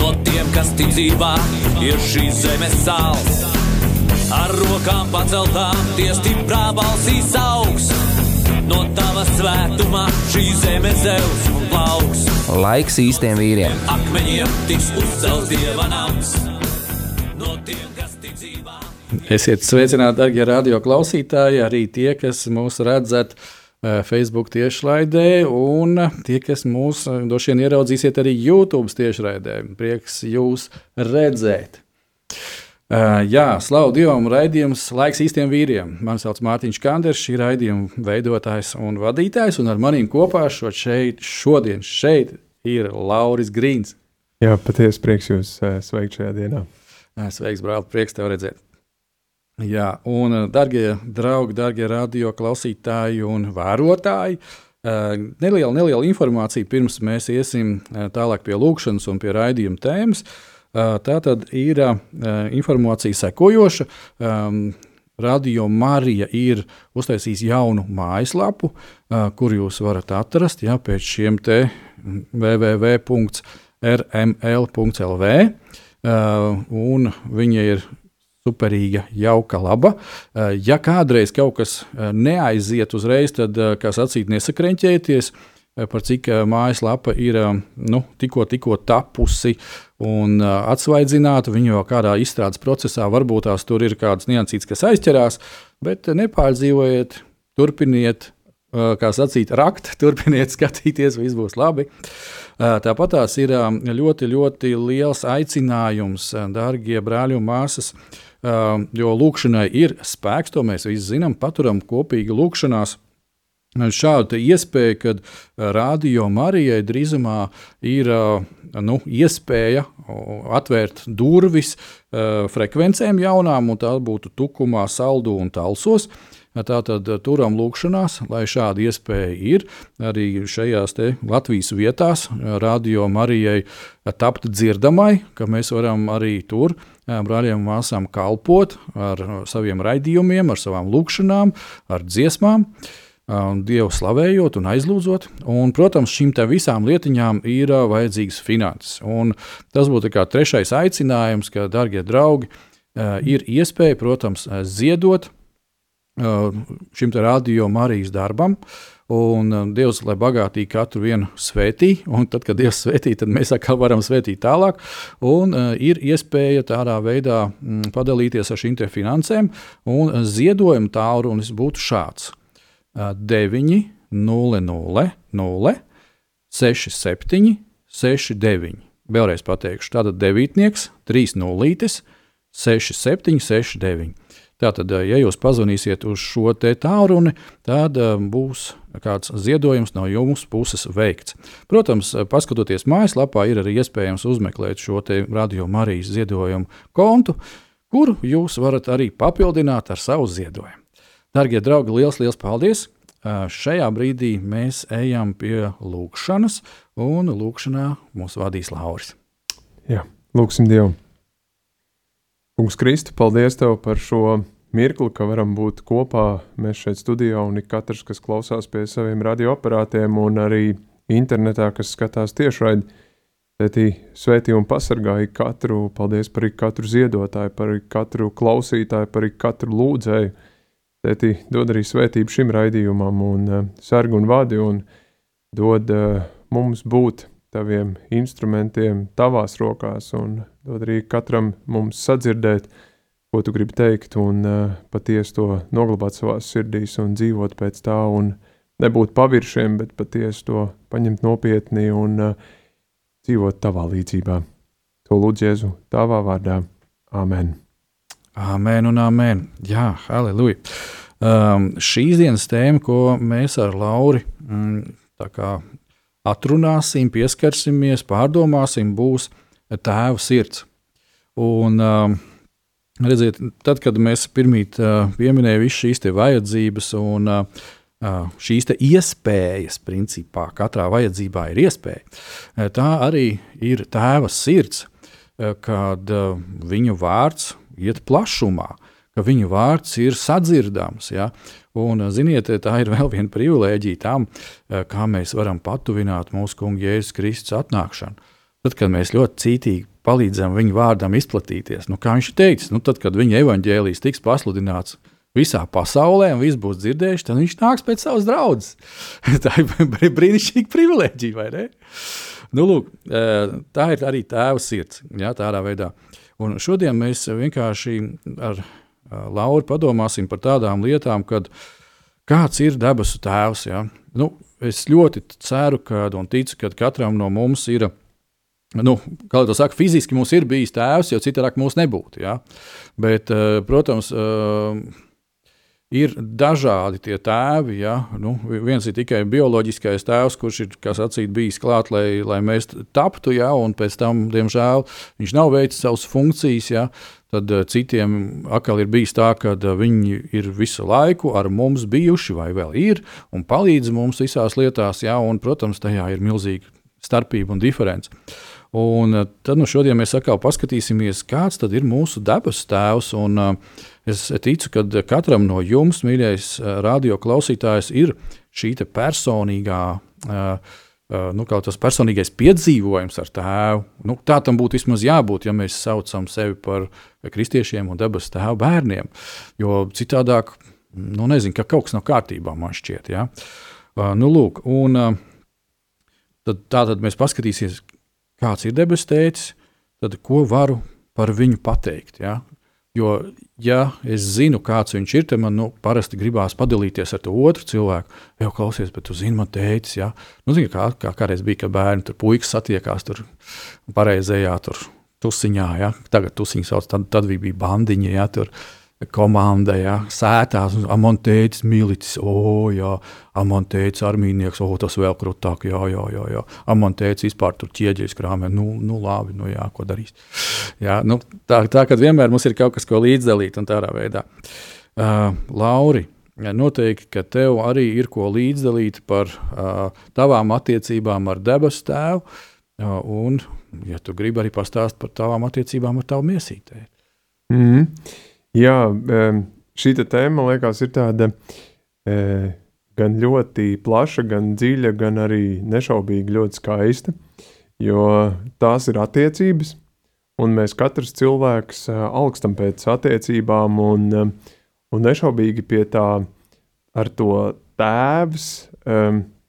no tiem, kas tic dzīvā, ir šīs zemes sāls. Ar rokām paceltām, tie stiprā balsīs augs. No tava svētumā šī zeme zeus un plauks. Laiks īstiem vīriem. Akmeņiem tiks uzcelts dieva nams. No tiem, kas tic dzīvā. Esiet sveicināti, darbie radio klausītāji, arī tie, kas mūs redzat Facebook tiešraidē, un tie, kas mūs eh, droši vien ieraudzīsiet arī YouTube tiešraidē. Prieks jūs redzēt! Uh, jā, slavu Dievam, raidījums laiks īstiem vīriem. Mani sauc Mārtiņš Kanders, šī raidījuma veidotājs un vadītājs, un ar maniem kopā šo šeit, šodien šeit ir Lauris Grīns. Jā, patiesi prieks jūs sveikt šajā dienā. Sveiks, brāl, prieks tev redzēt. Jā, un, eh, darbie draugi, darbie radio klausītāji un vērotāji, eh, neliela, neliela informācija pirms mēs iesim eh, tālāk pie lūkšanas un pie raidījuma tēmas. Tā tad ir informācija sekojoša. Ehm, radio Marija ir uztaisījusi jaunu mājaslapu, kur jūs varat atrast ja, pēc šiem te www.rml.lv. Un viņa ir superīga, jauka, laba. Eh, ja kādreiz kaut kas eh, neaiziet uzreiz, tad, eh, kā sacīt, nesakreņķēties. Par cik mājaslapa ir nu, tikko, tikko tapusi un atsvaidzināta. Viņa jau kādā izstrādes procesā varbūt tās tur ir kādas niansītas, kas aizķerās, bet nepārdzīvojiet, turpiniet, kā sacīt, rakt, turpiniet skatīties, viss būs labi. Tāpat tās ir ļoti, ļoti liels aicinājums, dārgie brāļi un māsas. Jo lūkšanai ir spēks, to mēs visi zinām, paturam kopīgi lūkšanās. Šāda iespēja, kad Rādio Marijai drīzumā ir nu, iespēja atvērt durvis frekvencēm jaunām, un tā būtu tukumā, saldū un talsos. Tātad turam lūkšanās, lai šāda iespēja ir arī šajās Latvijas vietās, radio Marijai tapt dzirdamai, ka mēs varam arī tur brāļiem un māsām kalpot ar saviem raidījumiem, ar savām lūkšanām, ar dziesmām. Dievu slavējot un aizlūdzot. Un, protams, šīm visām lietiņām ir vajadzīgs finanses. Un tas būtu trešais aicinājums, ka, darbie draugi, ir iespēja, protams, ziedot šim radio Marijas darbam. Un um, Dievs, lai bagātīgi katru vienu svētī, un tad, kad Dievs svētī, tad mēs atkal varam svētīt tālāk. Un uh, ir iespēja tādā veidā mm, padalīties ar šīm finansēm, un uh, ziedojuma tālrunis būtu šāds: uh, 9, 0, 0, 0, 6, 7, 6, 9. Vēlreiz pateikšu, tātad devītnieks, 3 nulītes, 6, 7, 6, 9. Tātad, ja jūs pazvanīsiet uz šo tālruni, tad būs kāds ziedojums no jums puses veikts. Protams, paskatoties mājaslapā, ir arī iespējams uzmeklēt šo radio Marijas ziedojumu kontu, kuru jūs varat arī papildināt ar savu ziedojumu. Darbie draugi, liels, liels paldies! Šajā brīdī mēs ejam pie lūkšanas, un lūkšanā mūs vadīs Lauris. Jā, lūksim Dievu! Kungs, Kristi, paldies Tev par šo mirkli, ka varam būt kopā. Mēs šeit studijā un ik katrs, kas klausās pie saviem radioaparātiem un arī internetā, kas skatās tiešraidi. Tētī svētī un pasargāja katru, paldies par katru ziedotāju, par katru klausītāju, par katru lūdzēju. Tētī dod arī svētību šim raidījumam un uh, sargu un vadi un dod uh, mums būt taviem instrumentiem, tavās rokās, un dod arī katram mums sadzirdēt, ko tu gribi teikt, un uh, patiesi to noglabāt savā sirdīs un dzīvot pēc tā, un nebūt paviršiem, bet patiesi to paņemt nopietni un uh, dzīvot tavā līdzībā. To lūdzu Jēzu tavā vārdā. Amen. Amen un amen. Jā, halleluja. Um, šīs dienas tēma, ko mēs ar Lauri mm, atrunāsim, pieskarsimies, pārdomāsim, būs tēva sirds. Un, uh, redziet, tad, kad mēs pirmīt uh, pieminējām visas šīs vajadzības un uh, šīs iespējas, principā katrā vajadzībā ir iespēja, tā arī ir tēva sirds, kad viņa vārds iet plašumā, ka viņa vārds ir sadzirdams. Ja? Un, ziniet, tā ir vēl viena privilēģija tam, kā mēs varam patuvināt mūsu kungu Jēzus Kristus atnākšanu. Tad, kad mēs ļoti cītīgi palīdzam viņa vārdam izplatīties, nu, kā viņš teica, nu, tad, kad viņa evaņģēlijas tiks pasludināts visā pasaulē, un viss būs dzirdējuši, tad viņš nāks pēc savas draudzes. tā ir brīnišķīga privilēģija, vai ne? Nu, lūk, tā ir arī tēva sirds, jā, tādā veidā. Un šodien mēs vienkārši ar Lauru padomāsim par tādām lietām, kad kāds ir debesu tēvs. Ja? Nu, es ļoti ceru ka, un ticu, ka katram no mums ir. Nu, kā jau saka, fiziski mums ir bijis tēvs, jo citādi mums nebūtu. Ja? Bet, protams, ir dažādi tie tēvi. Ja? Nu, viens ir tikai bioloģiskais tēvs, kurš ir sacīt, bijis klāt, lai, lai mēs taptu, ja? un pēc tam, diemžēl, viņš nav veicis savas funkcijas. Ja? Tad uh, citiem atkal ir bijis tā, ka uh, viņi ir visu laiku ar mums bijuši, vai vēl ir, un palīdz mums visās lietās, jā, un, protams, tajā ir milzīga starpība un diference. Un uh, tad nu, šodien mēs atkal paskatīsimies, kāds ir mūsu dabas tēvs. Un, uh, es ticu, ka katram no jums, mīļais radio klausītājs, ir šī personīgā. Uh, Uh, nu, tas personīgais piedzīvojums ar tēvu. Nu, tā tam būtu vismaz jābūt, ja mēs saucam sevi par kristiešiem un debesu tēvu bērniem. Jo citādāk, nu, nezinu, ka kaut kas nav kārtībā, man šķiet. Ja? Uh, nu, lūk, un, uh, tad, tā tad mēs paskatīsimies, kāds ir debesu tēvs, tad ko varu par viņu pateikt. Ja? Jo, ja es zinu, kāds viņš ir, tad man nu, parasti gribās padalīties ar to otru cilvēku. Jau klausies, bet tu zini, man teicis, ja? nu, zini, kā, kā kādreiz bija, kad bērni tur puikas satiekās tur pareizajā tur tusiņā. Ja? Tagad tusiņš sauc, tad, tad bija bandiņa. Ja? Tur, komanda, ja, sētās, amontēts, milicis, o, jā, amontēts, armīnieks, o, tas vēl krūtāk, jā, jā, jā, jā. amontēts vispār tur ķieģeļs krāmē, nu, nu labi, nu jā, ko darīs. Jā, nu, tā, tā, kad vienmēr mums ir kaut kas, ko līdzdalīt un tādā veidā. Uh, Lauri, noteikti, ka tev arī ir ko līdzdalīt par uh, tavām attiecībām ar debesu tēvu, uh, un, ja tu gribi arī pastāst par tavām attiecībām ar tavu miesītēju. Mm -hmm. Jā, šī tēma, liekas, ir tāda e, gan ļoti plaša, gan dziļa, gan arī nešaubīgi ļoti skaista. Jo tās ir attiecības, un mēs katrs cilvēks e, augstam pēc attiecībām, un, e, un nešaubīgi pie tā ar to tēvs.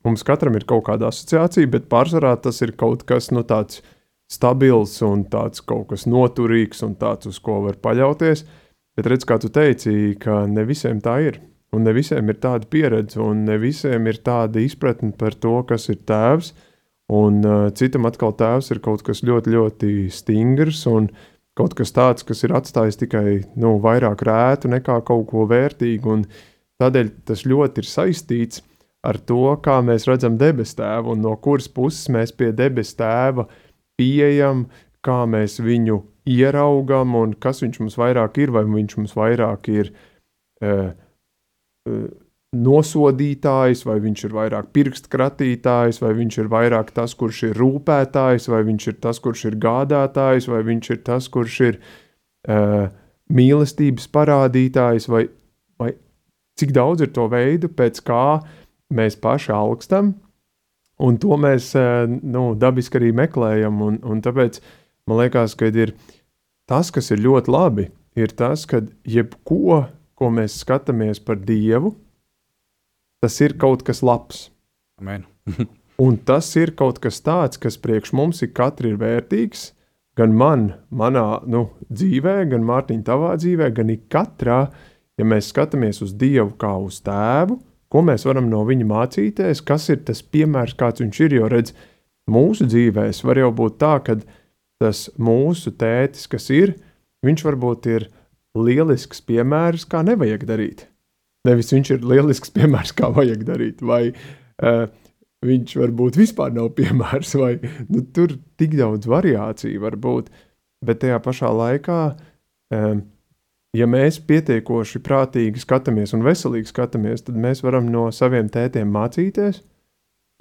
Mums katram ir kaut kāda asociācija, bet pārsvarā tas ir kaut kas nu, tāds stabils un tāds kaut kas noturīgs un tāds, uz ko var paļauties. Uh, Bet redz, kā tu teici, ka ne visiem tā ir. Un ne visiem ir tāda pieredze, un ne visiem ir tāda izpratne par to, kas ir tēvs. Un uh, citam atkal tēvs ir kaut kas ļoti, ļoti stingrs un kaut kas tāds, kas ir atstājis tikai nu, vairāk rētu nekā kaut ko vērtīgu. Un tādēļ tas ļoti ir saistīts ar to, kā mēs redzam debesu tēvu un no kuras puses mēs pie debesu tēva pieejam, kā mēs viņu ieraugam un kas viņš mums vairāk ir, vai viņš mums vairāk ir uh, uh, nosodītājs, vai viņš ir vairāk pirkstkratītājs, vai viņš ir vairāk tas, kurš ir rūpētājs, vai viņš ir tas, kurš ir gādātājs, vai viņš ir tas, kurš ir uh, mīlestības parādītājs, vai, vai cik daudz ir to veidu, pēc kā mēs paši augstam, un to mēs uh, nu, dabiski arī meklējam, un, un tāpēc uh, man liekas, ka ir tas, kas ir ļoti labi, ir tas, ka jebko, ko mēs skatāmies par Dievu, tas ir kaut kas labs. Amen. Un tas ir kaut kas tāds, kas priekš mums ir katrs ir vērtīgs. Gan man, manā nu, dzīvē, gan Mārtiņa, tavā dzīvē, gan katrā, ja mēs skatāmies uz Dievu kā uz tēvu, ko mēs varam no viņa mācīties, kas ir tas piemērs, kāds viņš ir. Jo redz, mūsu dzīvēs var jau būt tā, ka tas mūsu tētis, kas ir, viņš varbūt ir lielisks piemērs, kā nevajag darīt. Nevis viņš ir lielisks piemērs, kā vajag darīt, vai uh, viņš varbūt vispār nav piemērs, vai nu, tur tik daudz variāciju var būt. bet tajā pašā laikā, um, ja mēs pietiekoši prātīgi skatāmies un veselīgi skatāmies, tad mēs varam no saviem tētiem mācīties.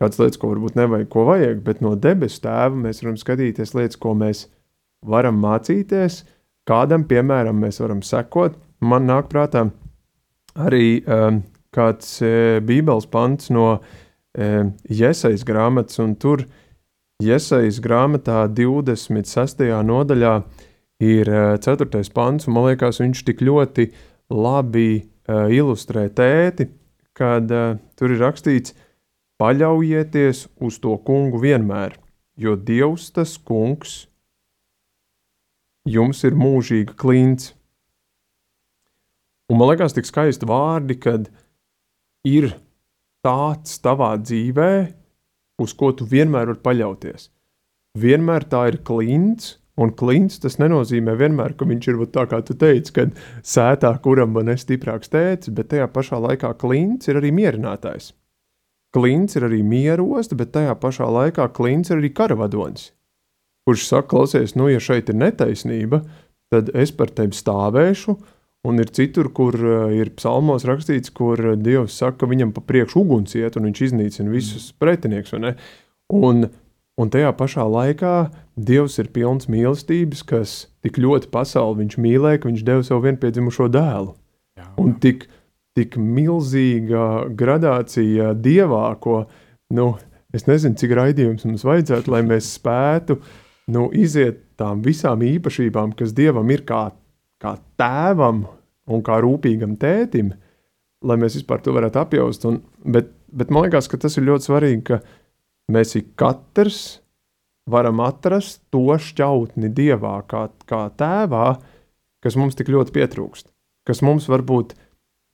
Kādas lietas, ko varbūt nevajag, ko vajag, bet no debesu tēva mēs varam skatīties lietas, ko mēs varam mācīties, kādam, piemēram, mēs varam sekot. Man nāk prātā arī um, kāds e, Bībeles pants no e, Iesaijas grāmatas, un tur Iesaijas grāmatā 26. nodaļā ir 4. E, pants, un man liekas, viņš tik ļoti labi uh, ilustrē tēti, kad uh, tur ir rakstīts: paļaujieties uz to kungu vienmēr, jo Dievs tas kungs jums ir mūžīga klints. Un man liekas, tik skaisti vārdi, kad ir tāds tavā dzīvē, uz ko tu vienmēr vari paļauties. Vienmēr tā ir klints, un klints tas nenozīmē vienmēr, ka viņš ir tā, kā tu teici, kad sētā kuram man ir stiprāks tēcis, bet tajā pašā laikā klints ir arī mierinātājs. Klints ir arī mierosts, bet tajā pašā laikā klints ir arī karavadonis, kurš saka, klausies, nu, ja šeit ir netaisnība, tad es par tevi stāvēšu, Un ir citur, kur uh, ir psalmos rakstīts, kur Dievs saka, ka viņam pa priekšu uguns iet, un viņš iznīcina visus mm. pretinieks. Un, un tajā pašā laikā Dievs ir pilns mīlestības, kas tik ļoti pasauli viņš mīlēja, ka viņš deva savu vienpiedzimušo dēlu. Jā, jā. Un tik, tik milzīga gradācija dievā, ko nu, es nezinu, cik raidījums mums vajadzētu, lai mēs spētu nu, iziet tām visām īpašībām, kas dievam ir kā kā tēvam un kā rūpīgam tētim, lai mēs vispār to varētu apjaust. Un, bet, bet man liekas, ka tas ir ļoti svarīgi, ka mēs ik katrs varam atrast to šķautni dievā, kā, kā tēvā, kas mums tik ļoti pietrūkst. Kas mums varbūt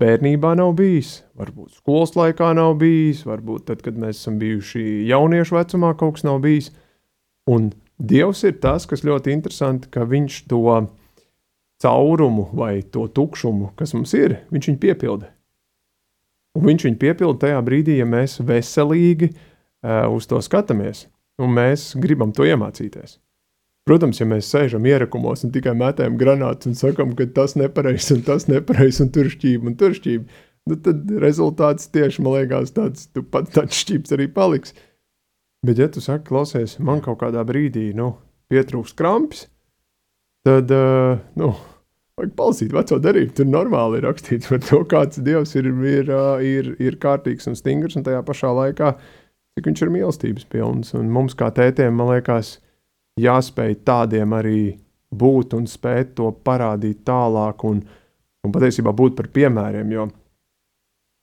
bērnībā nav bijis, varbūt skolas laikā nav bijis, varbūt tad, kad mēs esam bijuši jauniešu vecumā, kaut kas nav bijis. Un Dievs ir tas, kas ļoti interesanti, ka Viņš to caurumu vai to tukšumu, kas mums ir, viņš viņu piepilda. Un viņš viņu piepilda tajā brīdī, ja mēs veselīgi uh, uz to skatāmies un mēs gribam to iemācīties. Protams, ja mēs sēžam ierakumos un tikai mētājam granātus un sakam, ka tas nepareizs un tas nepareizs un tur šķība un tur šķība, nu tad rezultāts tieši man liekas tāds, tu pats tāds šķības arī paliks. Bet, ja tu saki, klausies, man kaut kādā brīdī, nu, pietrūks krampis, tad uh, nu, vajag palasīt veco derību. Tur normāli ir rakstīts par to, kāds dievs ir, ir, ir, ir kārtīgs un stingrs, un tajā pašā laikā, cik viņš ir mīlestības pilns. Un mums, kā tētiem, man liekas, jāspēj tādiem arī būt un spēt to parādīt tālāk, un, un patiesībā būt par piemēriem. Jo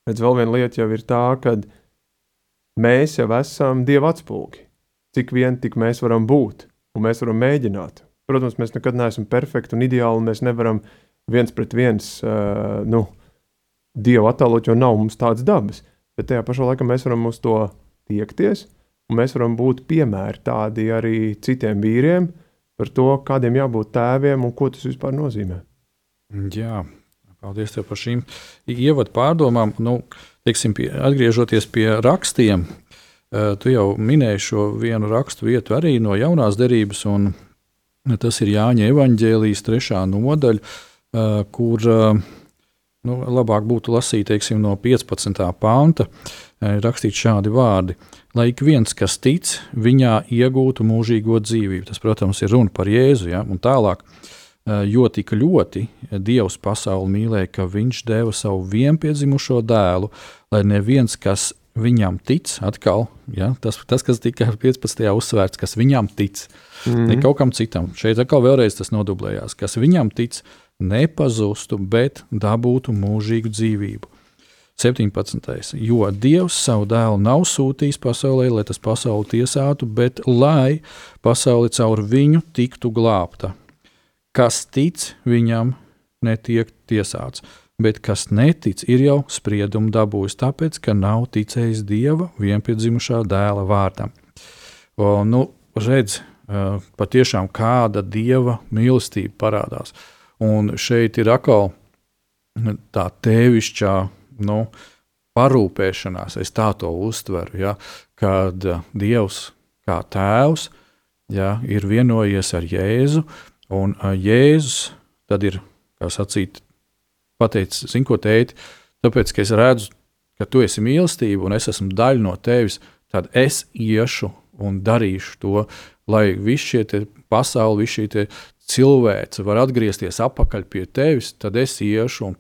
redz, vēl viena lieta jau ir tā, ka mēs jau esam dieva atspūgi. Cik vien tik mēs varam būt, un mēs varam mēģināt. Protams, mēs nekad neesam perfekti un ideāli, un mēs nevaram viens pret viens uh, nu, dievu attēlot, jo nav mums tādas dabas. Bet tajā pašā laikā mēs varam uz to tiekties, un mēs varam būt piemēri tādi arī citiem vīriem par to, kādiem jābūt tēviem un ko tas vispār nozīmē. Jā, paldies tev par šīm ievadu pārdomām. Nu, teiksim, pie, atgriežoties pie rakstiem, uh, tu jau minēji šo vienu rakstu vietu arī no jaunās derības. Un, Tas ir Jāņa evanģēlijas trešā nodaļa, kur nu, labāk būtu lasīt teiksim, no 15. panta, rakstīt šādi vārdi. Lai ik viens, kas tic, viņā iegūtu mūžīgo dzīvību. Tas, protams, ir runa par Jēzu. Ja? Un tālāk, jo tik ļoti Dievs pasauli mīlēja, ka Viņš deva savu vienpiedzimušo dēlu, lai neviens, kas viņam tic, atkal ja? tas, tas, kas tika 15. uzsvērts, kas viņam tic, mm. ne kaut kam citam. Šeit atkal vēlreiz tas nodublējās, kas viņam tic, nepazustu, bet dabūtu mūžīgu dzīvību. 17. Jo Dievs savu dēlu nav sūtījis pasaulē, lai tas pasauli tiesātu, bet lai pasauli caur viņu tiktu glābta. Kas tic, viņam netiek tiesāts, bet kas netic, ir jau spriedumu dabūjis, tāpēc, ka nav ticējis Dieva vienpiedzimušā dēla vārdam. O, nu, redz, patiešām kāda dieva mīlestība parādās. Un šeit ir atkal tā tēvišķā nu, parūpēšanās, es tā to uztveru, ja, kad Dievs kā tēvs ja, ir vienojies ar Jēzu, Un uh, Jēzus tad ir, kā sacīt, pateicis, zini, ko teikt, tāpēc, ka es redzu, ka tu esi mīlestība un es esmu daļa no tevis, tad es iešu un darīšu to, lai viss šie pasauli, viss šī cilvēce var atgriezties atpakaļ pie tevis, tad es iešu un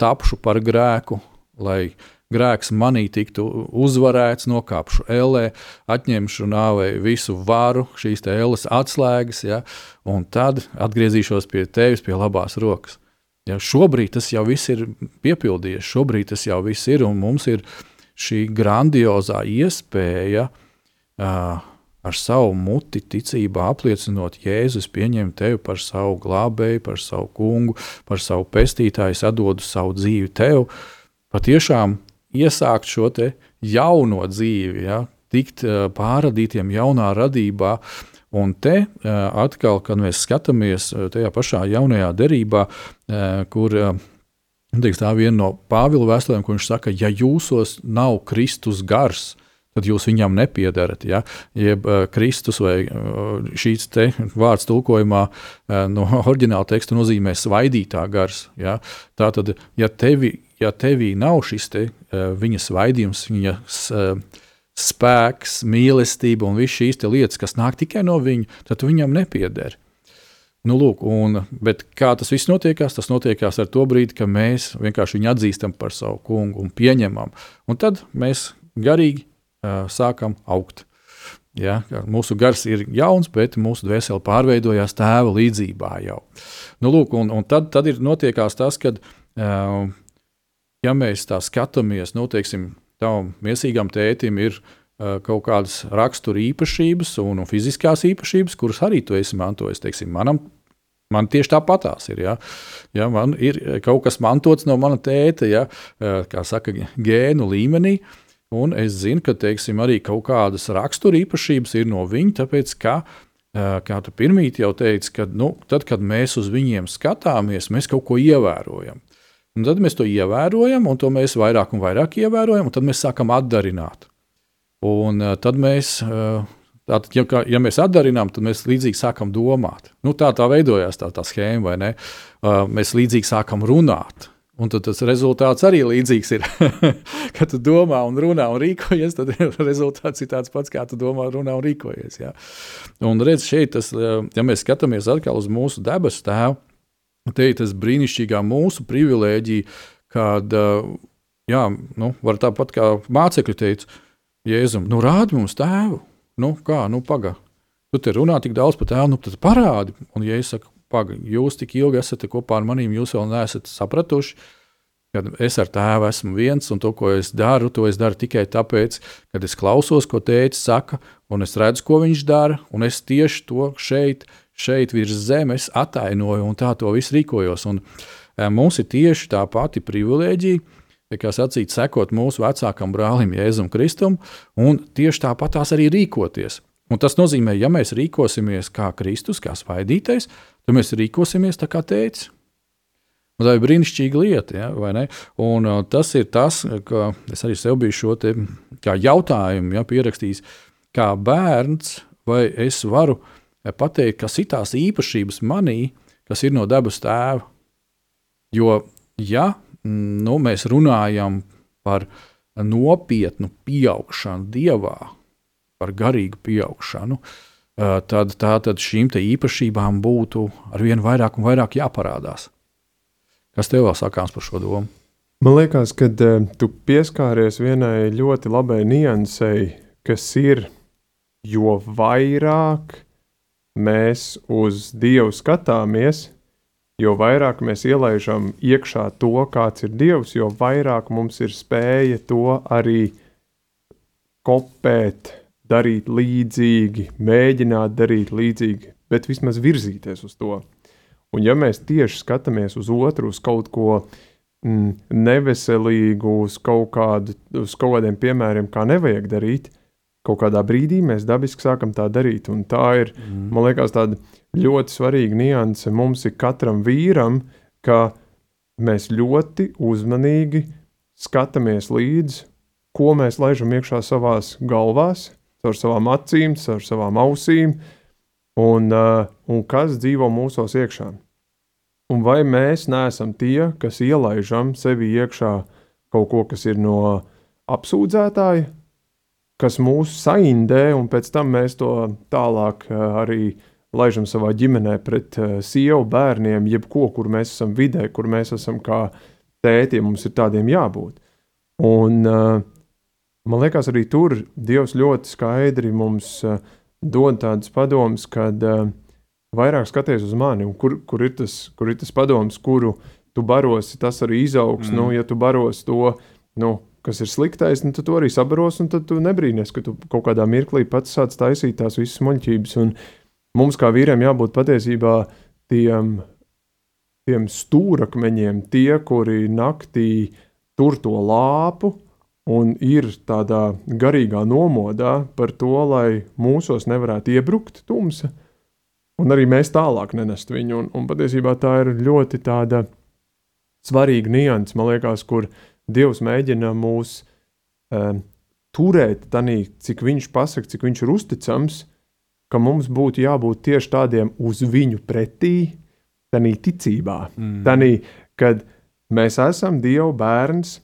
tapšu par grēku, lai grēks manī tiktu uzvarēts, nokāpšu ellē, atņemšu nāvei visu varu, šīs ēles atslēgas, ja, un tad atgriezīšos pie tevis, pie labās rokas. Ja, šobrīd tas jau viss ir piepildījies, šobrīd tas jau viss ir, un mums ir šī grandiozā iespēja uh, ar savu muti ticībā apliecinot, Jēzus pieņem tevi par savu glābēju, par savu kungu, par savu pestītāju, atdodu savu dzīvi tev. Patiešām iesākt šo jauno dzīvi, ja, tikt uh, pārradītiem jaunā radībā. Un te uh, atkal, kad mēs skatāmies tajā pašā jaunajā derībā, kur teiks, tā viena no Pāvila vēstulēm, kur viņš saka, ja jūsos nav Kristus gars, tad jūs viņam nepiedarat. Ja? Jeb uh, Kristus vai uh, šīs vārds tulkojumā uh, no oriģināla teksta nozīmē svaidītā gars. Ja? Tā tad, ja tevi ja tevī nav šis te, uh, viņa svaidījums, viņa uh, spēks, mīlestība un visas šīs lietas, kas nāk tikai no viņa, tad viņam nepieder. Nu, lūk, un, kā tas viss notiekās? Tas notiekās ar to brīdi, kad mēs vienkārši viņu atzīstam par savu kungu un pieņemam. Un tad mēs garīgi sākam augt. Ja, mūsu gars ir jauns, bet mūsu dvēsele pārveidojās tēva līdzjūtībā jau. Nu, lūk, un, un tad, tad ir notiekās tas, kad uh, ja mēs tā skatāmies, nu, teiksim, tam mīsīgam tētim ir uh, kaut kādas rakstura īpašības un, un fiziskās īpašības, kuras arī tu esi mantojis. Teiksim, manam, man tieši tāpatās ir. Ja? Ja, man ir kaut kas mantots no mana tēta, ja? kā saka, gēnu līmenī. Un es zinu, ka teiksim, arī kaut kādas rakstura īpašības ir no viņa, tāpēc ka kā tu pirmīt jau teici, ka nu, tad, kad mēs uz viņiem skatāmies, mēs kaut ko ievērojam. Un tad mēs to ievērojam, un to mēs vairāk un vairāk ievērojam, un tad mēs sākam atdarināt. Un tad mēs, tātad, ja, ja mēs atdarinām, tad mēs līdzīgi sākam domāt. Nu, tā tā veidojās tā, tā schēma, vai ne? Mēs līdzīgi sākam runāt. Un tad tas rezultāts arī līdzīgs ir. Kad tu domā, un runā un rīkojies, tad rezultāts ir tāds pats, kā tu domā, runā un rīkojies. Jā. Un redz, šeit, tas, ja mēs skatāmies atkal uz mūsu debesu tēvu, te ir tas brīnišķīgā mūsu privilēģija, kad, jā, nu, var tāpat kā mācekļi teica, Jēzum, nu rādi mums tēvu, nu kā, nu paga, tu te runā tik daudz par tēvu, nu tad parādi, un ja es saku, paga, jūs tik ilgi esat kopā ar manīm, jūs vēl neesat sapratuši, kad es ar tēvu esmu viens, un to, ko es daru, to es daru tikai tāpēc, ka es klausos, ko tēvs saka, un es redzu, ko viņš dara, un es tieši to šeit šeit virs zemes atainoju un tā to visu rīkojos. Un, e, mums ir tieši tā pati privilēģija, kā sacīt, sekot mūsu vecākam brālim Jēzum Kristum, un tieši tāpat tās arī rīkoties. Un tas nozīmē, ja mēs rīkosimies kā Kristus, kā svaidītais, tad mēs rīkosimies tā kā teicis. Tā ir brīnišķīga lieta, ja, vai ne? Un, uh, tas ir tas, ka es arī sev biju šo jautājumu ja, pierakstījis. Kā bērns, vai es varu uh, pateikt, kas ir tās īpašības manī, kas ir no dabas tēva. Jo, ja nu, mēs runājam par nopietnu pieaugšanu dievā, par garīgu pieaugšanu, tad, tad šīm īpašībām būtu ar vien vairāk un vairāk jāparādās. Kas tev vēl sakāms par šo domu? Man liekas, ka uh, tu pieskāries vienai ļoti labai niansei, kas ir, jo vairāk mēs uz Dievu skatāmies, jo vairāk mēs ielaižam iekšā to, kāds ir Dievs, jo vairāk mums ir spēja to arī kopēt, darīt līdzīgi, mēģināt darīt līdzīgi, bet vismaz virzīties uz to. Un ja mēs tieši skatāmies uz otru, uz kaut ko mm, neveselīgu, uz kaut, kādu, uz kaut kādiem piemēriem, kā nevajag darīt, kaut kādā brīdī mēs dabiski sākam tā darīt. Un tā ir, mm. man liekas, tāda ļoti svarīga nianse mums ir katram vīram, ka mēs ļoti uzmanīgi skatāmies līdzi, ko mēs laižam iekšā savās galvās, caur savām acīm, caur savām ausīm. un, uh, un kas dzīvo mūsos iekšā. Un vai mēs neesam tie, kas ielaižam sevi iekšā kaut ko, kas ir no apsūdzētāja, kas mūs saindē, un pēc tam mēs to tālāk uh, arī laižam savā ģimenē pret uh, sievu, bērniem, jebko, kur mēs esam vidē, kur mēs esam kā tēti, mums ir tādiem jābūt. Un, uh, man liekas, arī tur Dievs ļoti skaidri mums uh, dod tādas padomas, kad uh, vairāk skaties uz mani, kur, kur, ir tas, kur ir tas padoms, kuru tu barosi, tas arī izaugs. Mm. Nu, ja tu barosi to, nu, kas ir sliktais, nu, tad tu arī sabaros, un tad tu nebrīnies, ka tu kaut kādā mirklī pats sāc taisīt tās visas muļķības. Un mums, kā vīriem, jābūt patiesībā tiem, tiem stūrakmeņiem, tie, kuri naktī tur to lāpu. Un ir tādā garīgā nomodā par to, lai mūsos nevarētu iebrukt tumsa, un arī mēs tālāk nenest viņu. Un, un patiesībā tā ir ļoti tāda svarīga nianses, man liekas, kur Dievs mēģina mūs uh, turēt tādā, cik viņš pasaka, cik viņš ir uzticams, ka mums būtu jābūt tieši tādiem uz viņu pretī, tādā ticībā. Mm. Tanī, kad mēs esam Dieva bērns,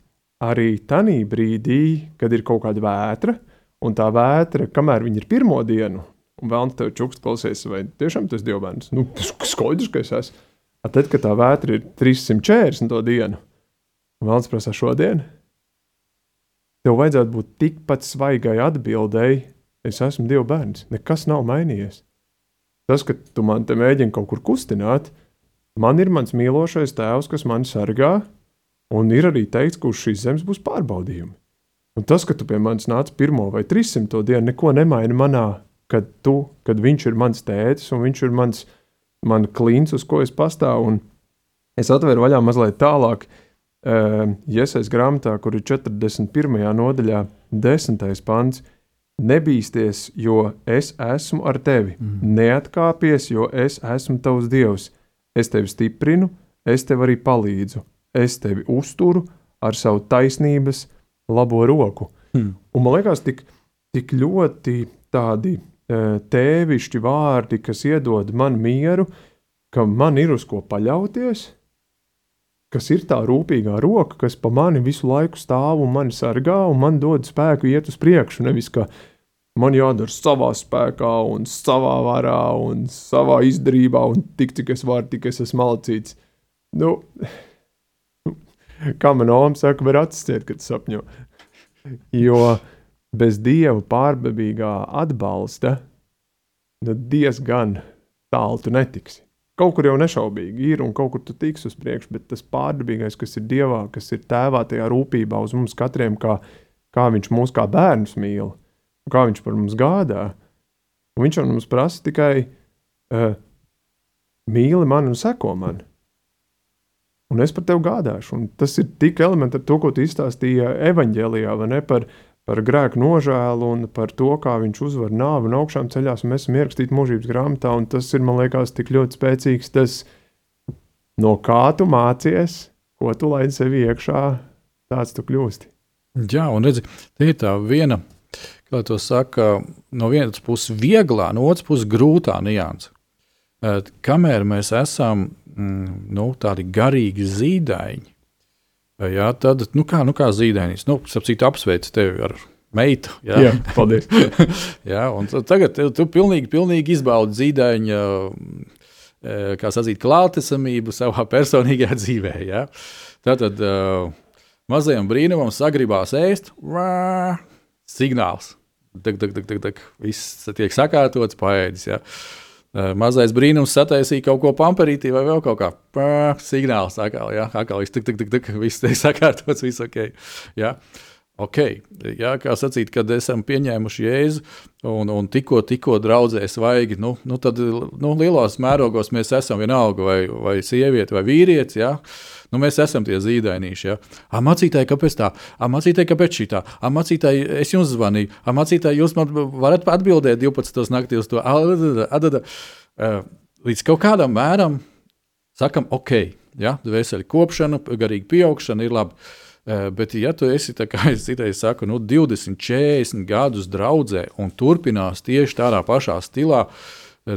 arī tajā brīdī, kad ir kaut kāda vētra, un tā vētra, kamēr viņi ir pirmo dienu, un vēl te čukst klausies, vai tiešām tas ir dievbērns. Nu, skaidrs, ka es esmu. Tad, kad tā vētra ir 340 dienu, Vēlams prasa šodien. Tev vajadzētu būt tikpat svaigai atbildēji, es esmu Dieva bērns, nekas nav mainījies. Tas, ka tu man te mēģini kaut kur kustināt, man ir mans mīlošais tēvs, kas mani sargā, un ir arī teikts, ka uz šīs zemes būs pārbaudījumi. Un tas, ka tu pie manis nāc pirmo vai trīssimto dienu, neko nemaina manā, kad, tu, kad viņš ir mans tētis un viņš ir mans man klīns, uz ko es pastāvu. Un es atveru vaļā mazliet tālāk, uh, Iesaistīts grāmatā, kur ir 41. nodaļā, 10. pants. Nebīsties, jo es esmu ar tevi. Mm. Neatkāpies, jo es esmu tavs dievs. Es tevi stiprinu, es tev arī palīdzu. Es tevi uzturu ar savu taisnības labo roku. Mm. Un man liekas, tik, tik ļoti tādi tēvišķi vārdi, kas iedod man mieru, ka man ir uz ko paļauties kas ir tā rūpīgā roka, kas pa mani visu laiku stāv un mani sargā un man dod spēku iet uz priekšu. Nevis ka man jādara savā spēkā, un savā varā un savā izdarībā, un tik cik es varu, tik es esmu malcīts. Nu, kā man Olam saka, var atsciet, kad sapņo. Jo bez dieva pārbebīgā atbalsta, nu diezgan tālu tu netiksi kaut kur jau nešaubīgi ir un kaut kur tu tiks uz priekšu, bet tas pārdabīgais, kas ir Dievā, kas ir tēvā tajā rūpībā uz mums katriem, kā, kā viņš mūs kā bērnus mīl, kā viņš par mums gādā. Un viņš mums prasa tikai uh, mīli mani un seko man. Un es par tevi gādāšu. Un tas ir tik elementāri, to, ko tu izstāstīji evanģēlijā, vai ne? Par, par grēku nožēlu un par to, kā viņš uzvar nāvi un augšām ceļās, un mēs esam ierakstīti mūžības grāmatā, un tas ir, man liekas, tik ļoti spēcīgs, tas, no kā tu mācies, ko tu laidi sevi iekšā, tāds tu kļūsti. Jā, un redzi, tie ir tā viena, kā to saka, no vienas puses vieglā, no otras puses grūtā nianse. Kamēr mēs esam mm, nu, tādi garīgi zīdaiņi, Jā, tad, nu kā, nu kā zīdainis, nu, sapcīt, apsveic tevi ar meitu. Jā, jā paldies. jā, tagad tu pilnīgi, pilnīgi izbaudi zīdaiņa, kā sacīt, klātesamību savā personīgajā dzīvē. Jā. Tātad uh, mazajam brīnumam sagribās ēst, rā, signāls. Tak, tak, tak, tak, tak, viss tiek sakārtots, paēdis. Jā. Mazais brīnums sataisīja kaut ko pamperītī vai vēl kaut kā. Pā, signāls atkal, jā, atkal viss tik, tik, tik, tik, viss tiek sakārtots, viss ok. Jā. Ok, jā, kā sacīt, kad esam pieņēmuši jēzu un, un tikko, tikko draudzē svaigi, nu, nu tad nu, lielos mērogos mēs esam vienalga vai, vai sieviete vai vīrietis. Jā. Nu, mēs esam tie zīdainīši. Ja? Mācītāji, kāpēc tā? Mācītāji, kāpēc šī tā? Mācītāji, es jums zvanīju. Mācītāji, jūs man varat atbildēt 12. naktī uz to. Adada. Līdz kaut kādam mēram sakam, ok, ja? veseļa kopšana, garīga pieaugšana ir labi. Bet, ja tu esi, es citreiz saku, nu, 20, 40 gadus draudzē un turpinās tieši tādā pašā stilā,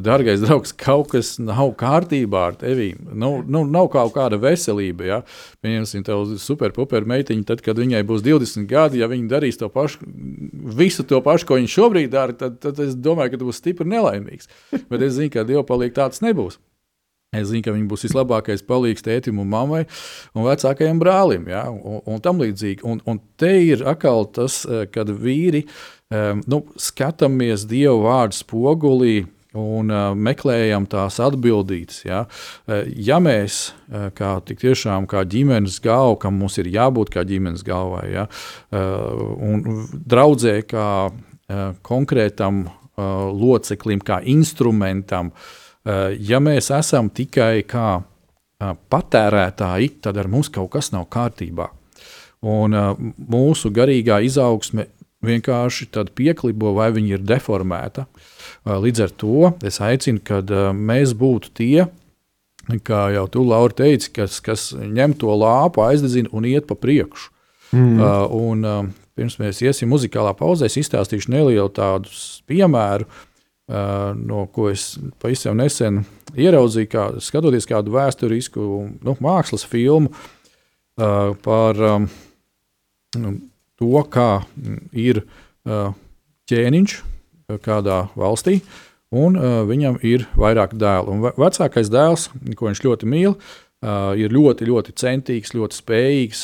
Dārgais draugs, kaut kas nav kārtībā ar tevi. Nu, nu, nav kaut kāda veselība. Ja? Pieņemsim, tev superpuperu meitiņu, tad, kad viņai būs 20 gadi, ja viņa darīs to pašu, visu to pašu, ko viņa šobrīd dara, tad, tad es domāju, ka tu būsi stipri nelaimīgs. Bet es zinu, ka Dieva palīdzība tāds nebūs. Es zinu, ka viņi būs vislabākais palīgs tētim un mammai un vecākajam brālim. Ja? Un, un tam līdzīgi. Un, un te ir atkal tas, eh, kad vīri um, nu, skatāmies Dieva vārdu spogulī. Un uh, meklējam tās atbildības. Ja? Ja mēs, kā tiešām kā ģimenes galva, kam mums ir jābūt kā ģimenes galvai, ja? un draudzē kā konkrētam loceklim, kā instrumentam, ja mēs esam tikai kā patērētāji, tad ar mums kaut kas nav kārtībā. Un mūsu garīgā izaugsme vienkārši pieklibo, vai viņa ir deformēta. Līdz ar to es aicinu, kad mēs būtu tie, kā jau tu, Laura, teici, kas, kas ņem to lāpu, aizdedzina un iet pa priekšu. Mm. Uh, un, uh, pirms mēs iesim muzikālā pauzē, es izstāstīšu nelielu tādu piemēru. Uh, no ko es pavisam nesen ieraudzīju, kā, skatoties kādu vēsturisku nu, mākslas filmu par nu, to, kā ir ķēniņš kādā valstī. Un uh, viņam ir vairāk dēlu. Un vecākais dēls, ko viņš ļoti mīl, uh, ir ļoti, ļoti centīgs, ļoti spējīgs.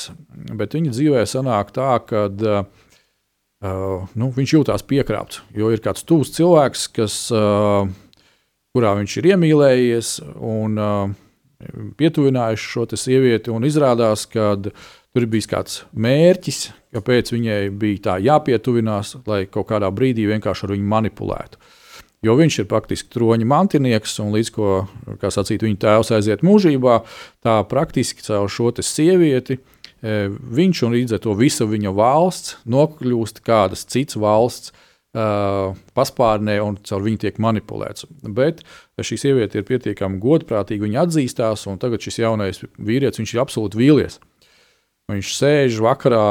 Bet viņa dzīvē sanāk tā, ka uh, Uh, nu, viņš jūtas piekrāpts, jo ir kāds tuvs cilvēks, kas, uh, kurā viņš ir iemīlējies un uh, pietuvinājuši šo sievieti. Izrādās, ka tur ir bijis kāds mērķis, kāpēc viņai bija tā jāpietuvinās, lai kaut kādā brīdī vienkārši ar viņu manipulētu. Jo viņš ir praktiski troņa mantinieks, un līdz ko sacīt, viņa tēvs aiziet mūžībā, tā praktiski caur šo sievieti E, viņš un līdz ar to visa viņa valsts nokļūst kādas citas valsts uh, paspārnē un caur viņu tiek manipulēts. Bet šī sieviete ir pietiekami godprātīga, viņa atzīstās, un tagad šis jaunais vīrietis ir absolūti vīlies. Viņš sēž vakarā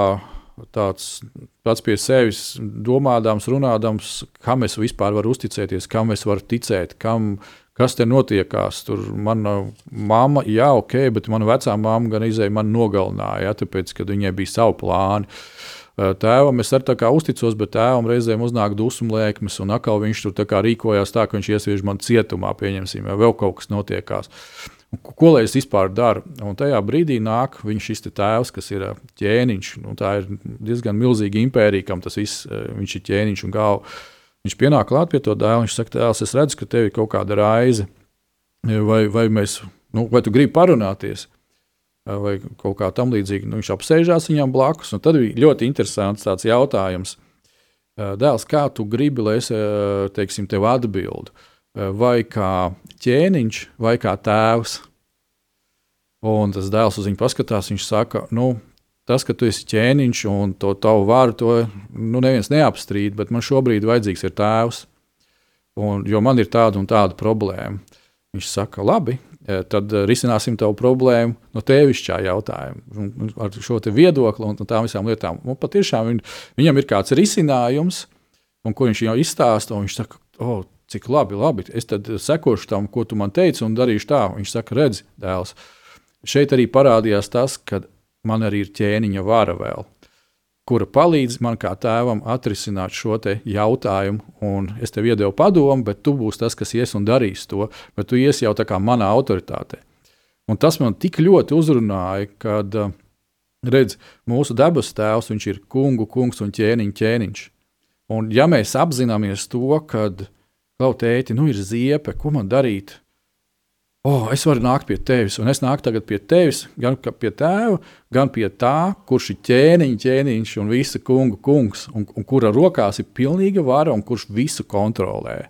tāds pats pie sevis, domādams, runādams, kam es vispār varu uzticēties, kam es varu ticēt, kam, kas te notiekās. Tur mana mamma, jā, ok, bet mana vecā mamma gan izēja man nogalināja, ja, tāpēc, ka viņai bija savi plāni. Tēvam es arī uzticos, bet tēvam reizēm uznāk dusmu lēkmes, un atkal viņš tur tā rīkojās tā, ka viņš iesviež man cietumā, pieņemsim, vai vēl kaut kas notiekās. Ko lai es vispār daru? Un tajā brīdī nāk šis tēvs, kas ir ķēniņš. Nu, tā ir diezgan milzīga impērija, kam tas viss ir ķēniņš un galva. Viņš pienāk klāt pie to dēla. Viņš saka, tēls, es redzu, ka tev ir kaut kāda raize. Vai, vai, mēs, nu, vai tu gribi parunāties? Vai kaut kā tam līdzīga. Nu, viņš apsēžās viņam blakus. Tad bija ļoti interesants tāds jautājums. Dēls, kā tu gribi, lai es teiksim, tev atbildu? Vai kā ķēniņš, vai kā tēvs? Un tas dēls uz viņu paskatās. Viņš saka, nu, tas, ka tu esi ķēniņš un to tavu varu, to nu, neviens neapstrīd, bet man šobrīd vajadzīgs ir tēvs, un, jo man ir tāda un tāda problēma. Viņš saka, labi, e, tad e, risināsim tavu problēmu no tevišķā jautājuma, ar šo viedokli un tām visām lietām. Un patiešām viņ, viņam ir kāds risinājums, un ko viņš jau izstāsta, un viņš saka, oh, cik labi, labi, es tad sekošu tam, ko tu man teici, un darīšu tā. Viņš saka, redzi, dēls. Šeit arī parādījās tas, ka man arī ir ķēniņa vara vēl, kura palīdz man kā tēvam atrisināt šo jautājumu. Un es tev iedevu padomu, bet tu būsi tas, kas ies un darīs to, bet tu iesi jau tā kā manā autoritātē. Un tas man tik ļoti uzrunāja, kad eh, redz, mūsu dabas tēvs ir kungu, kungs un ķēniņš, ķēniņš. Un ja mēs apzināmies to, kad kaut tēti, nu ir ziepe, ko man darīt? oh, es varu nākt pie tevis, un es nāku tagad pie tevis, gan pie tēva, gan pie tā, kurš ir ķēniņš, ķēniņš un visa kunga kungs, un, un kura rokās ir pilnīga vara un kurš visu kontrolē.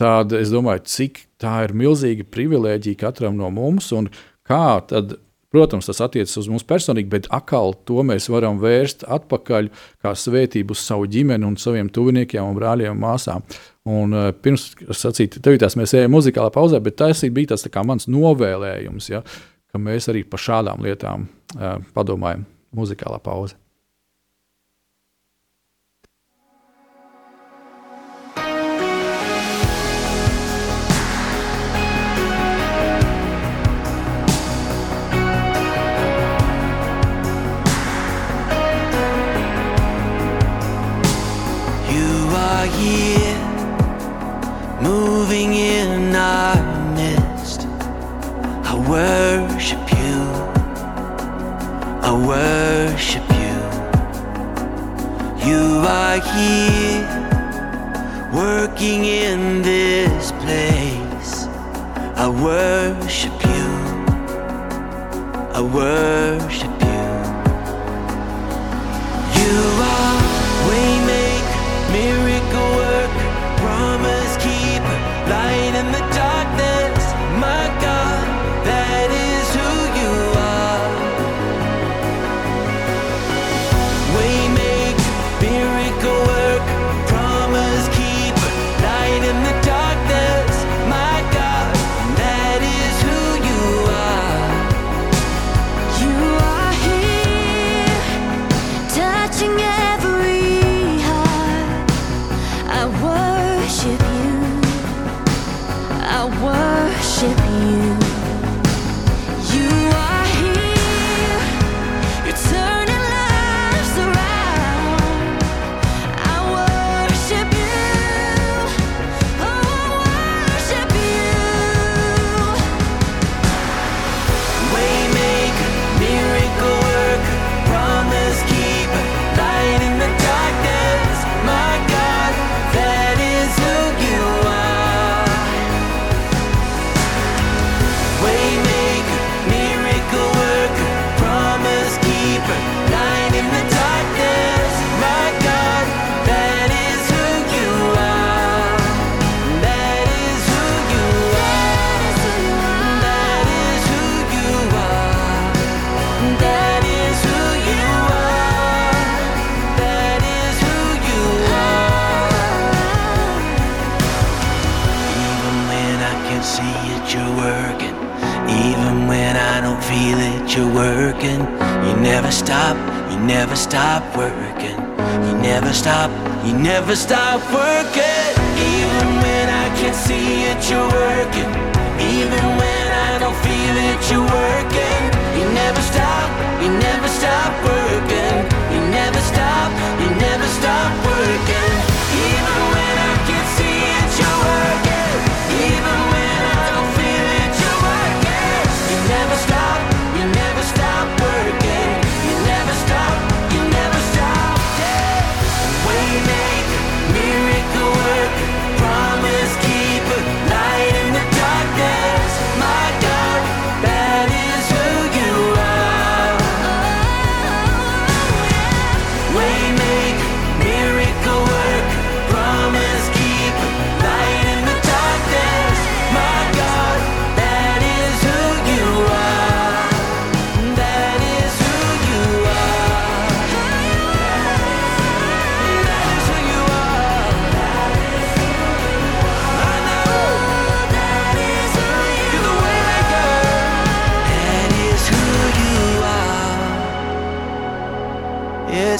Tad es domāju, cik tā ir milzīga privilēģija katram no mums, un kā tad Protams, tas attiecas uz mums personīgi, bet atkal to mēs varam vērst atpakaļ kā svētību uz savu ģimeni un saviem tuviniekiem, un brāļiem un māsām. Un, uh, pirms sacīt, tevitās mēs ejam muzikālā pauzē, bet tas bija tas tā mans novēlējums, ja, ka mēs arī par šādām lietām uh, padomājam muzikālā pauzē. Here, moving in our midst. I worship you. I worship you. You are here, working in this place. I worship you. I worship never stop working. You never stop, you never stop working. Even when I can't see it, you're working. Even when I don't feel it, you're working. You never stop, you never stop working. You never stop, you never stop working.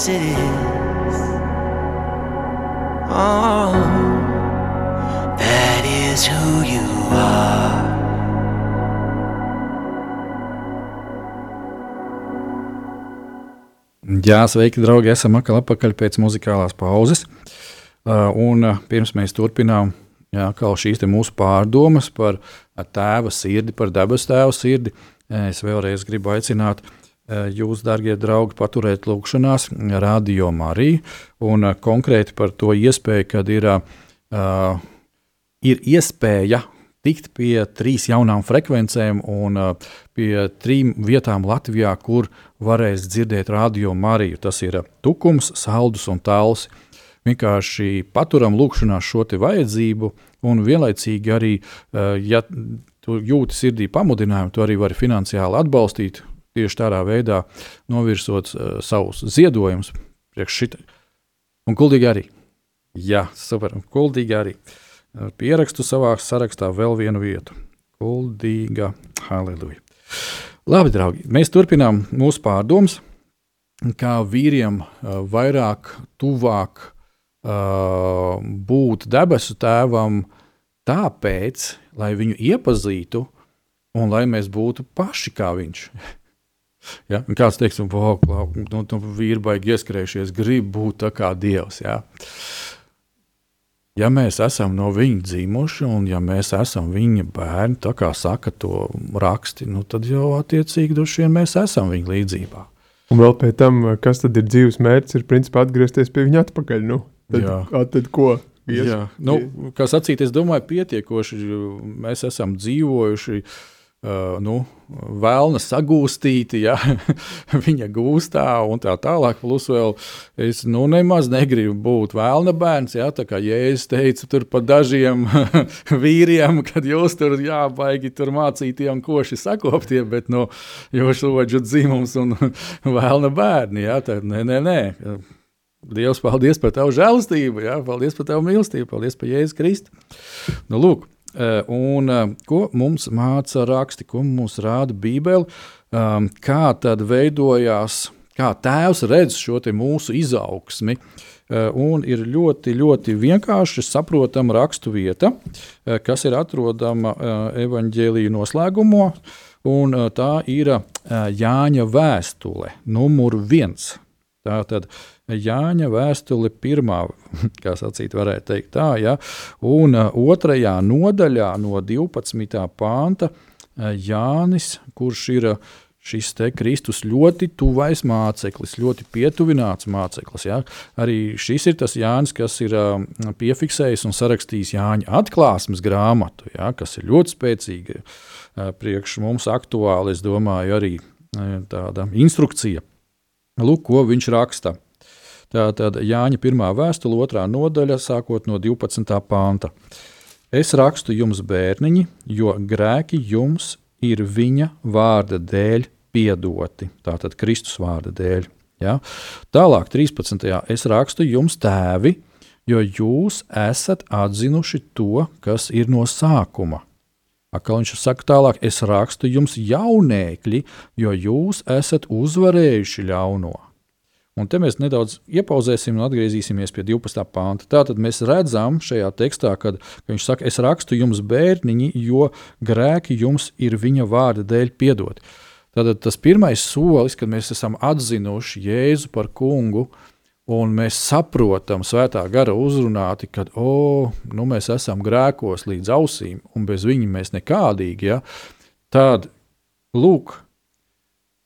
Yes, it is. Oh, that is who you are. Jā, sveiki, draugi! Esam atpakaļ pēc muzikālās pauzes. Uh, un uh, pirms mēs turpinām jā, šīs mūsu pārdomas par uh, tēva sirdi, par debesu tēva sirdi, es vēlreiz gribu aicināt uh, jūs, darbie draugi, paturēt lūgšanās radio Mariju un uh, konkrēti par to iespēju, kad ir, uh, ir iespēja tikt pie trīs jaunām frekvencēm un uh, pie trim vietām Latvijā, kur varēs dzirdēt radio Mariju. Tas ir Tukums, Saldus un Tāls. Vienkārši paturam lūkšanā šo vajadzību, un vienlaicīgi arī, uh, ja tu jūti sirdī pamudinājumu, tu arī vari finansiāli atbalstīt tieši tādā veidā, novirzot uh, savus ziedojumus priekš šitā. Un kuldīgi arī. Jā, super, un kuldīgi arī. Pierakstu savā sarakstā vēl vienu vietu. Kuldīga, halleluja. Labi, draugi, mēs turpinām mūsu pārdomas, kā vīriem uh, vairāk, tuvāk uh, būt debesu tēvam, tāpēc, lai viņu iepazītu un lai mēs būtu paši kā viņš. Ja? Un Kāds teiks, ka nu, nu, vīri baigi ieskrējušies, grib būt tā kā dievs. Ja? ja mēs esam no viņa dzimuši un ja mēs esam viņa bērni, tā kā saka to raksti, nu, tad jau attiecīgi droši vien mēs esam viņa līdzībā. Un vēl pēc tam, kas tad ir dzīves mērķis, ir principā atgriezties pie viņa atpakaļ. Nu, tad, Jā. a, tad ko? Ies- Jā, nu, kā sacīt, es domāju, pietiekoši mēs esam dzīvojuši. Uh, nu, Vēlna sagūstīti, ja viņa gūstā un tā tālāk. Plus, vēl es nu, nemaz negribu būt vēlna bērns. Ja, tā kā Jēzus teica tur par dažiem vīriem, kad jūs tur jābaigi tur mācītiem koši sakoptie, bet no jūs roģu dzimums un vēlna bērni. Ja, tad, nē, nē, nē. Dievs, paldies par tavu žēlastību, ja? paldies par tavu mīlestību, paldies par Jēzus Kristu. Nu, lūk, un eh, ko mums māca raksti, ko mums rāda Bībele, um, kā tad veidojās, kā tēvs redz šo mūsu izaugsmi. Eh, Un ir ļoti, ļoti vienkārši saprotama rakstu vieta, eh, kas ir atrodama eh, evaņģēlīju noslēgumā. Un eh, tā ir eh, Jāņa vēstule, numur viens. Tā tad Jāņa vēstule pirmā, kā sacīt, varētu teikt tā, ja, un ā, otrajā nodaļā no 12. pānta ā, Jānis, kurš ir ā, šis Kristus ļoti tuvais māceklis, ļoti pietuvināts māceklis. Ja. Arī šis ir tas Jānis, kas ir ā, piefiksējis un sarakstījis Jāņa atklāsmes grāmatu, ja, kas ir ļoti spēcīga, ā, priekš mums aktuāli, es domāju, arī ā, tāda instrukcija. Lūk, ko viņš raksta. Tātad Jāņa 1. vēstule, 2. nodaļa, sākot no 12. pānta. Es rakstu jums, bērniņi, jo grēki jums ir viņa vārda dēļ piedoti. Tātad Kristus vārda dēļ. Ja? Tālāk, 13. es rakstu jums, tēvi, jo jūs esat atzinuši to, kas ir no sākuma. Atkal viņš saka, tālāk, es rakstu jums, jaunēkļi, jo jūs esat uzvarējuši ļauno. Un te mēs nedaudz iepauzēsim un atgriezīsimies pie 12. pānta. Tātad mēs redzam šajā tekstā, kad, ka viņš saka, es rakstu jums, bērniņi, jo grēki jums ir viņa vārda dēļ piedoti. Tātad tas pirmais solis, kad mēs esam atzinuši Jēzu par kungu, un mēs saprotam, svētā gara uzrunāti, ka oh, nu mēs esam grēkos līdz ausīm, un bez viņa mēs nekādīgi. Ja? Tad, lūk,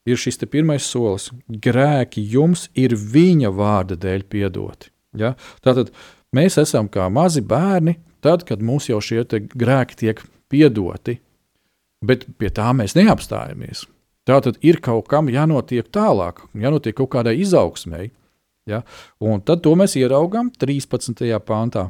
ir šis pirmais solis. Grēki jums ir viņa vārda dēļ piedoti. Ja? Tātad mēs esam kā mazi bērni, tad, kad mums jau šie grēki tiek piedoti, bet pie tā mēs neapstājamies. Tātad ir kaut kam jānotiek tālāk, jānotiek kaut kādai izaugsmēji. Ja? Un tad to mēs ieraugām 13. pāntā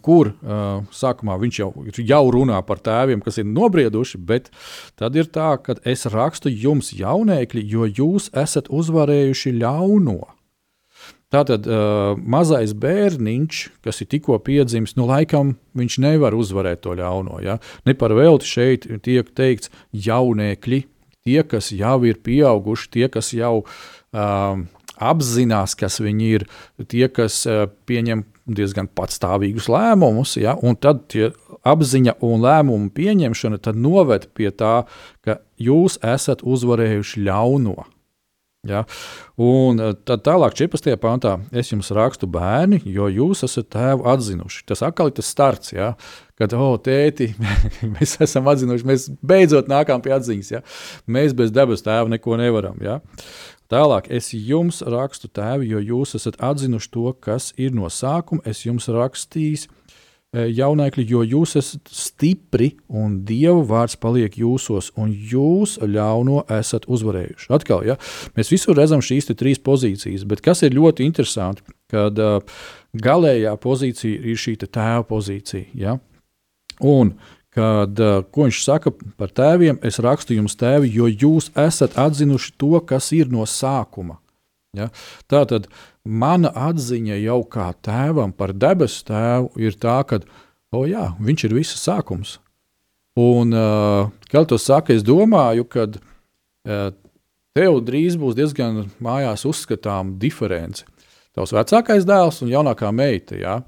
kur uh, sākumā viņš jau, jau runā par tēviem, kas ir nobrieduši, bet tad ir tā, ka es rakstu jums, jaunēkļi, jo jūs esat uzvarējuši ļauno. Tātad uh, mazais bērniņš, kas ir tikko piedzimis, nu, laikam viņš nevar uzvarēt to ļauno. Ja? Ne par velti šeit tiek teikts jaunēkļi, tie, kas jau ir pieauguši, tie, kas jau uh, apzinās, kas viņi ir, tie, kas uh, pieņem diezgan patstāvīgus lēmumus, ja, un tad tie apziņa un lēmumu pieņemšana noved pie tā, ka jūs esat uzvarējuši ļauno. Ja? Un eh, tad tālāk, 14. pantā, es jums rakstu bērni, jo jūs esat tēvu atzinuši. Tas atkal ir tas starts, ja? kad, oh, tēti, mēs esam atzinuši, mēs beidzot nākam pie atziņas. Ja? Mēs bez debes tēva neko nevaram. Ja? Tālāk, es jums rakstu tēvi, jo jūs esat atzinuši to, kas ir no sākuma. Es jums rakstīju, jaunākļi, jo jūs esat stipri un Dieva vārds paliek jūsos, un jūs ļauno esat uzvarējuši. Atkal, ja, mēs visur redzam šīs trīs pozīcijas, bet kas ir ļoti interesanti, kad uh, galējā pozīcija ir šī tēva pozīcija. Ja? Un kad uh, ko viņš saka par tēviem, es rakstu jums, tēvi, jo jūs esat atzinuši to, kas ir no sākuma. Ja? Tā tad mana atziņa jau kā tēvam par debesu tēvu ir tā, ka oh jā, viņš ir visa sākums. Un, uh, kā to saka, es domāju, ka uh, tev drīz būs diezgan mājās uzskatām diference. Tavs vecākais dēls un jaunākā meita. Ja?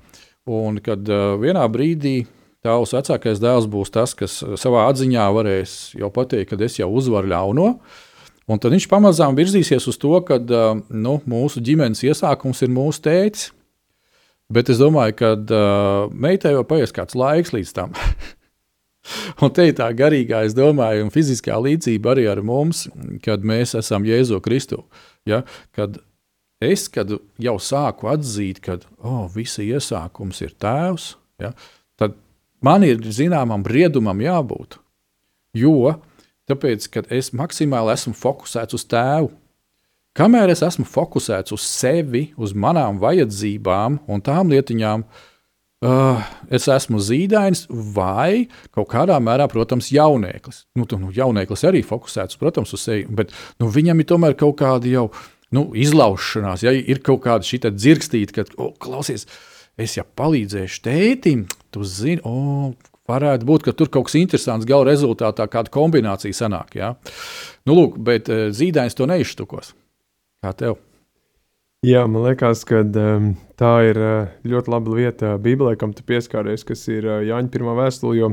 Un kad vienā brīdī tavs vecākais dēls būs tas, kas savā atziņā varēs jau pateikt, ka es jau uzvaru ļauno. Un tad viņš pamazām virzīsies uz to, ka nu, mūsu ģimenes iesākums ir mūsu tēvs. Bet es domāju, ka uh, meitai jau paies kāds laiks līdz tam. un te ir tā garīgā, es domāju, un fiziskā līdzība arī ar mums, kad mēs esam Jēzu Kristu. Ja? Kad es kad jau sāku atzīt, ka oh, visa iesākums ir tēvs, ja? tad man ir zināmam briedumam jābūt. Jo tāpēc, kad es maksimāli esmu fokusēts uz tēvu, kamēr es esmu fokusēts uz sevi, uz manām vajadzībām un tām lietiņām, uh, es esmu zīdainis vai kaut kādā mērā, protams, jaunēklis. Nu, tu, nu, jaunēklis arī fokusēts, protams, uz sevi, bet nu, viņam ir tomēr kaut kāda jau nu, izlaušanās, ja ir kaut kāda šī dzirkstīta, ka, oh, klausies, es jau palīdzēšu tētim, tu zini, oh, varētu būt, ka tur kaut kas interesants gala rezultātā, kāda kombinācija sanāk. Ja? Nu, lūk, bet uh, zīdainis to neizštukos. Kā tev? Jā, man liekas, ka um, tā ir uh, ļoti laba vieta Bībelē, kam tu pieskāries, kas ir uh, Jāņa pirmā vēstule. Jo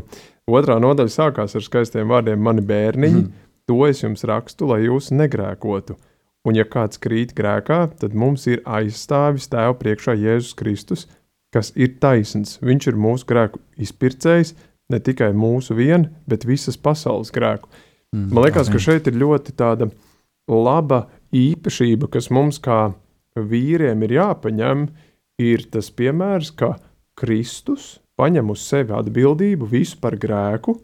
otrā nodaļa sākās ar skaistiem vārdiem: Mani bērniņi, mm. to es jums rakstu, lai jūs negrēkotu. Un, ja kāds krīt grēkā, tad mums ir aizstāvis Tēva priekšā Jēzus Kristus, kas ir taisns. Viņš ir mūsu grēku izpircējs, ne tikai mūsu vienu, bet visas pasaules grēku. Mm, Man liekas, ka šeit ir ļoti tāda laba īpašība, kas mums kā vīriem ir jāpaņem, ir tas piemērs, ka Kristus paņem uz sevi atbildību visu par grēku.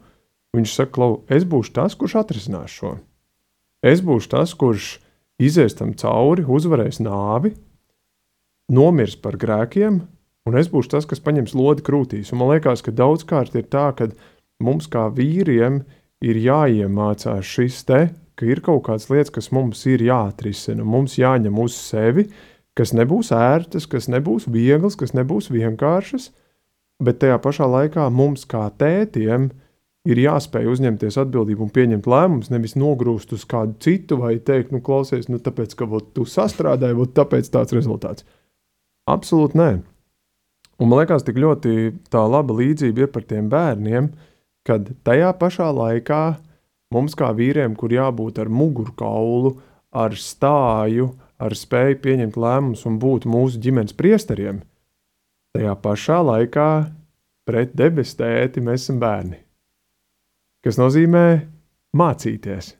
Viņš saka, Klau, es būšu tas, kurš atrisinās šo. Es būšu tas, kurš izies tam cauri, uzvarēs nāvi, nomirs par grēkiem, un es būšu tas, kas paņems lodi krūtīs. Un man liekas, ka daudzkārt ir tā, ka mums kā vīriem ir jāiemācās šis te, ka ir kaut kādas lietas, kas mums ir jāatrisina, mums jāņem uz sevi, kas nebūs ērtas, kas nebūs vieglas, kas nebūs vienkāršas, bet tajā pašā laikā mums kā tētiem ir jāspēj uzņemties atbildību un pieņemt lēmumus, nevis nogrūst uz kādu citu vai teikt, nu, klausies, nu, tāpēc, ka vot, tu sastrādāji, vot, tāpēc tāds rezultāts. Absolūti nē. Un man liekas, tik ļoti tā laba līdzība ir par tiem bērniem, kad tajā pašā laikā mums, kā vīriem, kur jābūt ar mugurkaulu, ar stāju, ar spēju pieņemt lēmumus un būt mūsu ģimenes priesteriem, tajā pašā laikā pret debesu tēti mēs esam bērni. Kas nozīmē mācīties,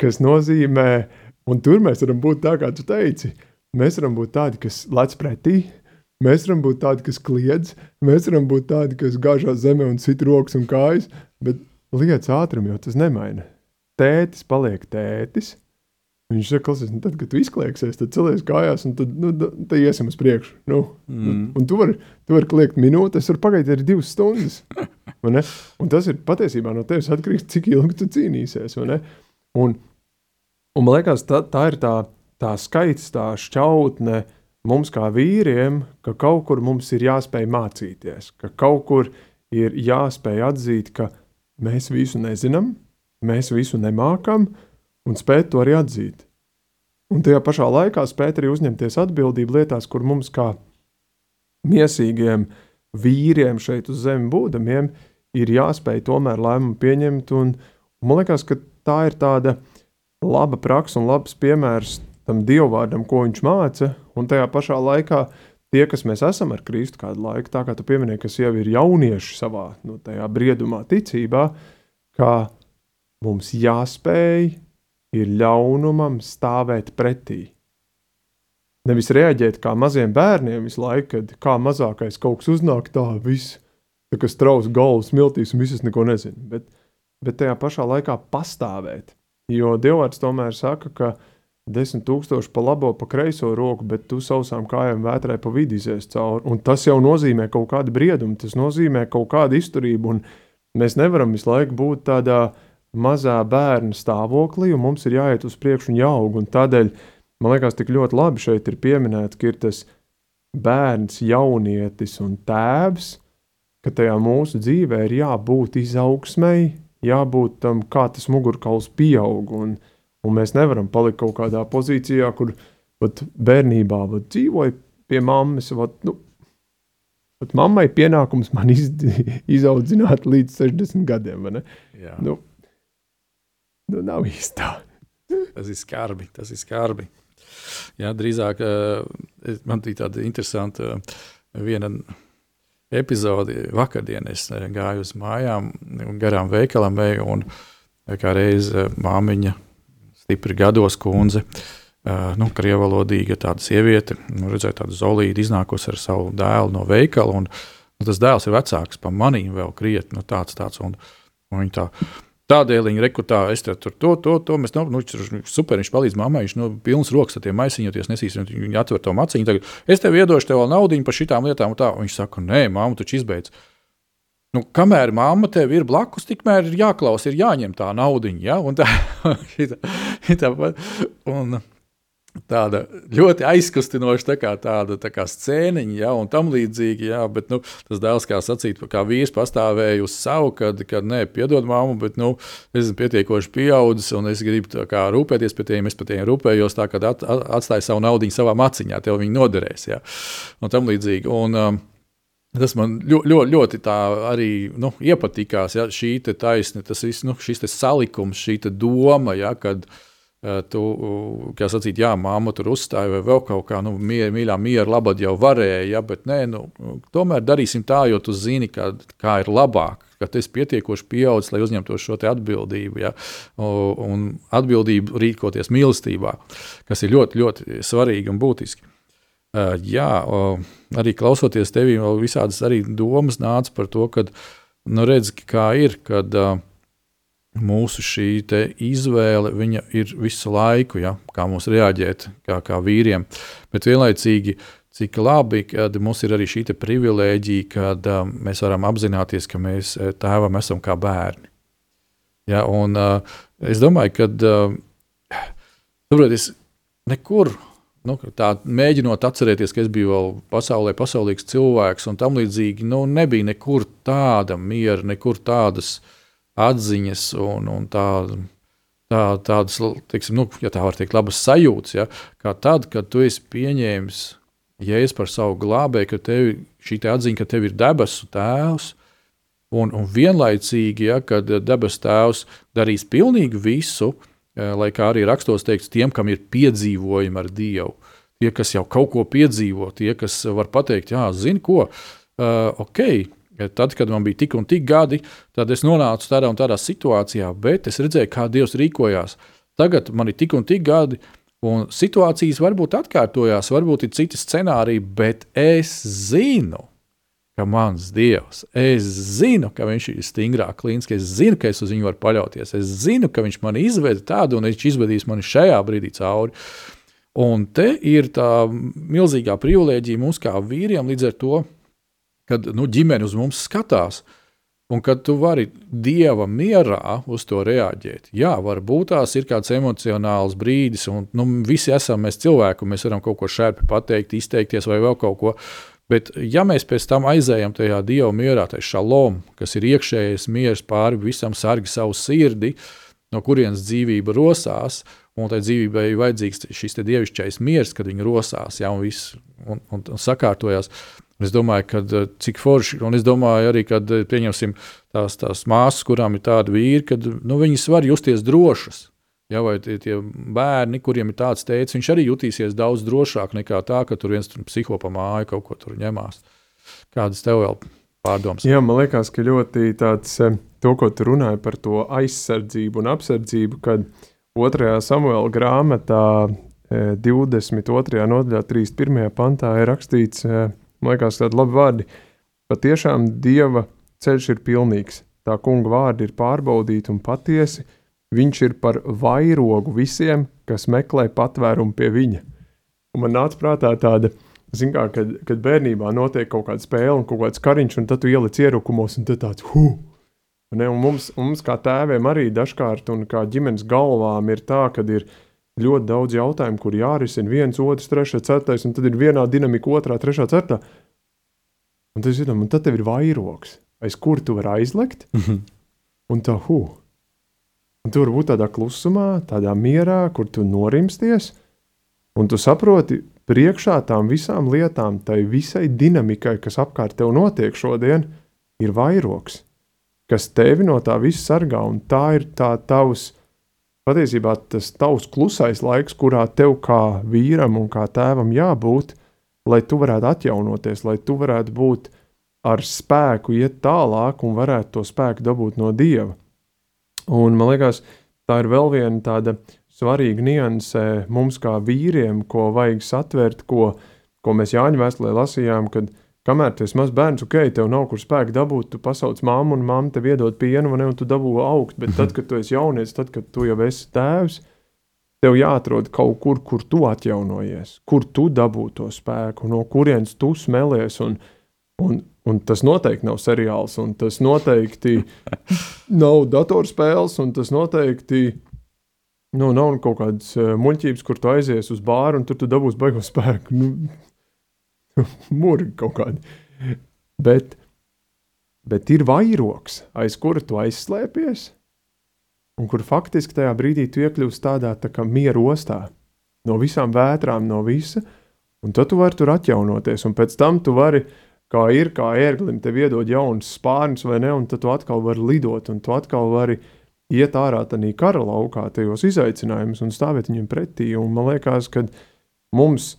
kas nozīmē, un tur mēs varam būt tā, kā tu teici, mēs varam būt tādi, kas lec pretī, mēs varam būt tādi, kas kliedz, mēs varam būt tādi, kas gāžās zemē un sit rokas un kājas, bet lietas ātrumu jau tas nemaina. Tētis paliek tētis. Viņš saka, klausies, nu tad, kad tu izklieksies, tad celies kājās, un tad, nu, tad iesim uz priekšu. Nu, mm. Un tu vari, tu vari kliegt minūti, es varu pagaidīt arī divas stundas. Un tas ir patiesībā no tevis atkarīgs, cik ilgi tu cīnīsies. Un, un man liekas, tā, tā ir tā, tā skaits, tā šķautne mums kā vīriem, ka kaut kur mums ir jāspēj mācīties, ka kaut kur ir jāspēj atzīt, ka mēs visu nezinām, mēs visu nemākam, un spēt to arī atzīt. Un tajā pašā laikā spēt arī uzņemties atbildību lietās, kur mums kā miesīgiem vīriem šeit uz zemes būdamiem ir jāspēj tomēr lēmumu pieņemt. Un, un man liekas, ka tā ir tāda laba praksa un labs piemērs tam dievvvārdam, ko viņš māca. Un tajā pašā laikā tie, kas mēs esam ar Kristu kādu laiku, tā kā tu pieminēji, kas jau ir jaunieši savā nu, briedumā, ticībā, ka mums jāspēj ir ļaunumam stāvēt pretī. Nevis reaģēt kā maziem bērniem visu laiku, kad kā mazākais kaut kas uznāk, tā viss, tā kā strauss galvas smiltīs un visas neko nezina. Bet, bet tajā pašā laikā pastāvēt. Jo Dievs tomēr saka, ka desmit tūkstoši pa labo, pa kreiso roku, bet tu sausām kājām vētrai pa vidu izies cauri. Un tas jau nozīmē kaut kādu briedumu, tas nozīmē kaut kādu izturību. Un mēs nevaram visu laiku būt tādā mazā bērna stāvoklī, un mums ir jāiet uz priekšu un jāaug. Un tādēļ man liekas, tik ļoti labi šeit ir pieminēts, ka ir tas bērns, jaunietis un tēvs, ka tajā mūsu dzīvē ir jābūt izaugsmēji, jābūt tam, kā tas mugurkauls pieaug. Un, un mēs nevaram palikt kaut kādā pozīcijā, kur vat, bērnībā vat, dzīvoja pie mammas. Vat, nu, Pat mammai pienākums man iz, izaudzināt līdz 60 gadiem. Nu, nu, nav īsti tā. tas ir skarbi. Tas ir skarbi. Jā, drīzāk uh, man bija tāda interesanta uh, viena epizode. Vakardien es eh, gāju uz mājām, garām veikalam un eh, kā reize māmiņa, stipri gados kundze, nu, krievalodīga tāda sieviete, nu, redzēja tādu zolīdu iznākos ar savu dēlu no veikala, un nu, tas dēls ir vecāks par manīm vēl krietni, nu, tāds, tāds, un, un viņi tā Tādēļ viņi rekrutē, es tur to, to, to mēs, nu, nu, super, viņš palīdz mammai, viņš nu, pilns rokas ar tiem maisiņiem, nesīs, viņi atver to maciņu. Tagad es tev iedošu tev naudu par šitām lietām, un tā. Un viņš saka, nē, mamma, taču izbeidz. Nu, kamēr mamma tev ir blakus, tikmēr ir jāklaus, ir jāņem tā naudiņa. Ja? Un tā, šita, šita, un, tāda ļoti aizkustinoša tā kā, tāda tā kā scēniņa, ja, un tam līdzīgi. Ja, bet nu, tas dēls, kā sacīt, kā vīrs pastāvēja uz savu, kad, kad nē, piedod māmu, bet nu, es esmu pietiekoši pieaudzis un es gribu kā, rūpēties par tiem. Es par tiem rūpējos, tā, kad at, atstāju savu naudu savā maciņā, tev viņi noderēs. Ja, un tam līdzīgi. Un, um, Tas man ļoti, ļoti, ļoti arī nu, iepatikās. Ja, šī taisne, tas viss, nu, šis salikums, šī doma, ja, kad uh, tu, kā sacīt, jā, māma tur uzstāja vai vēl kaut kā, nu, mier, mīļā, miera labad jau varēja, ja, bet nē, nu, tomēr darīsim tā, jo tu zini, kā, kā ir labāk, ka tu esi pietiekoši pieaudzis, lai uzņemtos šo atbildību, ja, un atbildību rīkoties mīlestībā, kas ir ļoti, ļoti svarīgi un būtiski. Jā, arī klausoties tevī, vēl visādas arī domas nāca par to, ka, nu, redz, kā ir, kad uh, mūsu šī izvēle ir visu laiku, ja, kā mums reaģēt, kā, kā vīriem. Bet vienlaicīgi, cik labi, ka mums ir arī šī privilēģija, kad um, mēs varam apzināties, ka mēs eh, tēvam esam kā bērni. Ja, un, es domāju, ka uh, saprot, nekur. Nu, tā mēģinot atcerēties, ka es biju vēl pasaulē, pasaulīgs cilvēks, un tam līdzīgi nu, nebija nekur tāda miera, nekur tādas uh, atziņas un, un tā, tā, tādas, teiksim, nu, ja tā var teikt, labas sajūtas. Ja, kā tad, kad tu esi pieņēmis jēzus par savu glābēju, ka tev šī te atziņa, ka tev ir debesu tēvs. Un, un vienlaicīgi, ja, kad debesu tēvs darīs pilnīgi visu, eh, lai kā arī rakstos teikts, tiem, kam ir piedzīvojumi ar Dievu, tie, kas jau kaut ko piedzīvo, tie, kas var pateikt, jā, zini ko, uh, ok, Tad, kad man bija tik un tik gadi, tad es nonācu tādā un tādā situācijā, bet es redzēju, kā Dievs rīkojās. Tagad man ir tik un tik gadi, un situācijas varbūt atkārtojās, varbūt ir citi scenāriji, bet es zinu, ka mans Dievs, es zinu, ka Viņš ir stingrāk klīns, ka es zinu, ka es uz viņu varu paļauties. Es zinu, ka Viņš mani izveda tādu, un Viņš izvedīs mani šajā brīdī cauri. Un te ir tā milzīgā privilēģija mums kā vīriem līdz ar to kad nu, ģimene uz mums skatās. Un kad tu vari dieva mierā uz to reaģēt, jā, varbūt tās ir kāds emocionāls brīdis, un nu, visi esam mēs cilvēki, un mēs varam kaut ko šērpi pateikt, izteikties vai vēl kaut ko. Bet, ja mēs pēc tam aizējam tajā dieva mierā, tajā šalom, kas ir iekšējais miers pāri visam, sargi savu sirdi, no kurienes dzīvība rosās, un tai dzīvībai ir vajadzīgs šis dievišķais miers, kad viņi rosās ja, un, viss, un, un, un sakārtojas. Es domāju, ka eh, cik forši, un es domāju arī, kad eh, pieņemsim tās, tās māsas, kurām ir tādi vīri, kad nu, viņas var justies drošas. Ja, vai tie, tie bērni, kuriem ir tāds teicis, viņš arī jutīsies daudz drošāk nekā tā, ka tur viens tur psiho pa māju kaut ko tur ņemās. Kādas tev vēl pārdomas? Jā, man liekas, ka ļoti tāds, eh, to, ko tu runāji par to aizsardzību un apsardzību, kad otrajā Samuela grāmatā 22. nodaļā, 31. pantā ir rakstīts, Man liekas, tādi labi vārdi. Patiešām Dieva ceļš ir pilnīgs. Tā kunga vārdi ir pārbaudīti un patiesi. Viņš ir par vairogu visiem, kas meklē patvērumu pie viņa. Un man nāca prātā tāda, kā, kad, kad bērnībā notiek kaut kāda spēle un kaut kāds kariņš, un tad tu ieliec ierukumos, un tad tāds huh! Un, ne, un mums, mums, kā tēviem, arī dažkārt, un kā ģimenes galvām, ir tā, ka ir ļoti daudz jautājumu, kur jārisina viens, otrs, trešais, ceturtais, un tad ir vienā dinamika, otrā, trešā, ceturtā. Un tas ir, un tad tev ir vairogs, aiz kur tu vari aizlekt, -hmm. un tā, huh. Un tu vari būt tādā klusumā, tādā mierā, kur tu norimsties, un tu saproti, priekšā tām visām lietām, tai visai dinamikai, kas apkārt tev notiek šodien, ir vairogs, kas tevi no tā visa sargā, un tā ir tā tavs patiesībā tas tavs klusais laiks, kurā tev kā vīram un kā tēvam jābūt, lai tu varētu atjaunoties, lai tu varētu būt ar spēku, iet tālāk un varētu to spēku dabūt no Dieva. Un man liekas, tā ir vēl viena tāda svarīga nianse mums kā vīriem, ko vajag satvert, ko, ko mēs Jāņa vēstulē lasījām, kad kamēr tu esi mazs bērns, ok, tev nav kur spēku dabūt, tu pasauc mammu un mamma tev iedod pienu, ne, un tu dabū augt, bet tad, kad tu esi jaunietis, tad, kad tu jau esi tēvs, tev jāatrod kaut kur, kur tu atjaunojies, kur tu dabū to spēku, no kurienes tu smelies, un, un, un tas noteikti nav seriāls, un tas noteikti nav datorspēles, un tas noteikti nu, nav kaut kādas uh, muļķības, kur tu aizies uz bāru, un tur tu dabūsi baigo spēku. Nu, Mūri kaut kādi. Bet, bet ir vairoks, aiz kura tu aizslēpies, un kur faktiski tajā brīdī tu iekļūsi tādā tā kā mieru ostā, no visām vētrām, no visa, un tad tu vari tur atjaunoties, un pēc tam tu vari, kā ir, kā ērglim, tev iedod jaunas spārnus vai ne, un tad tu atkal vari lidot, un tu atkal vari iet ārā tādā kara laukā, tajos izaicinājumus un stāvēt viņiem pretī, un man liekas, ka mums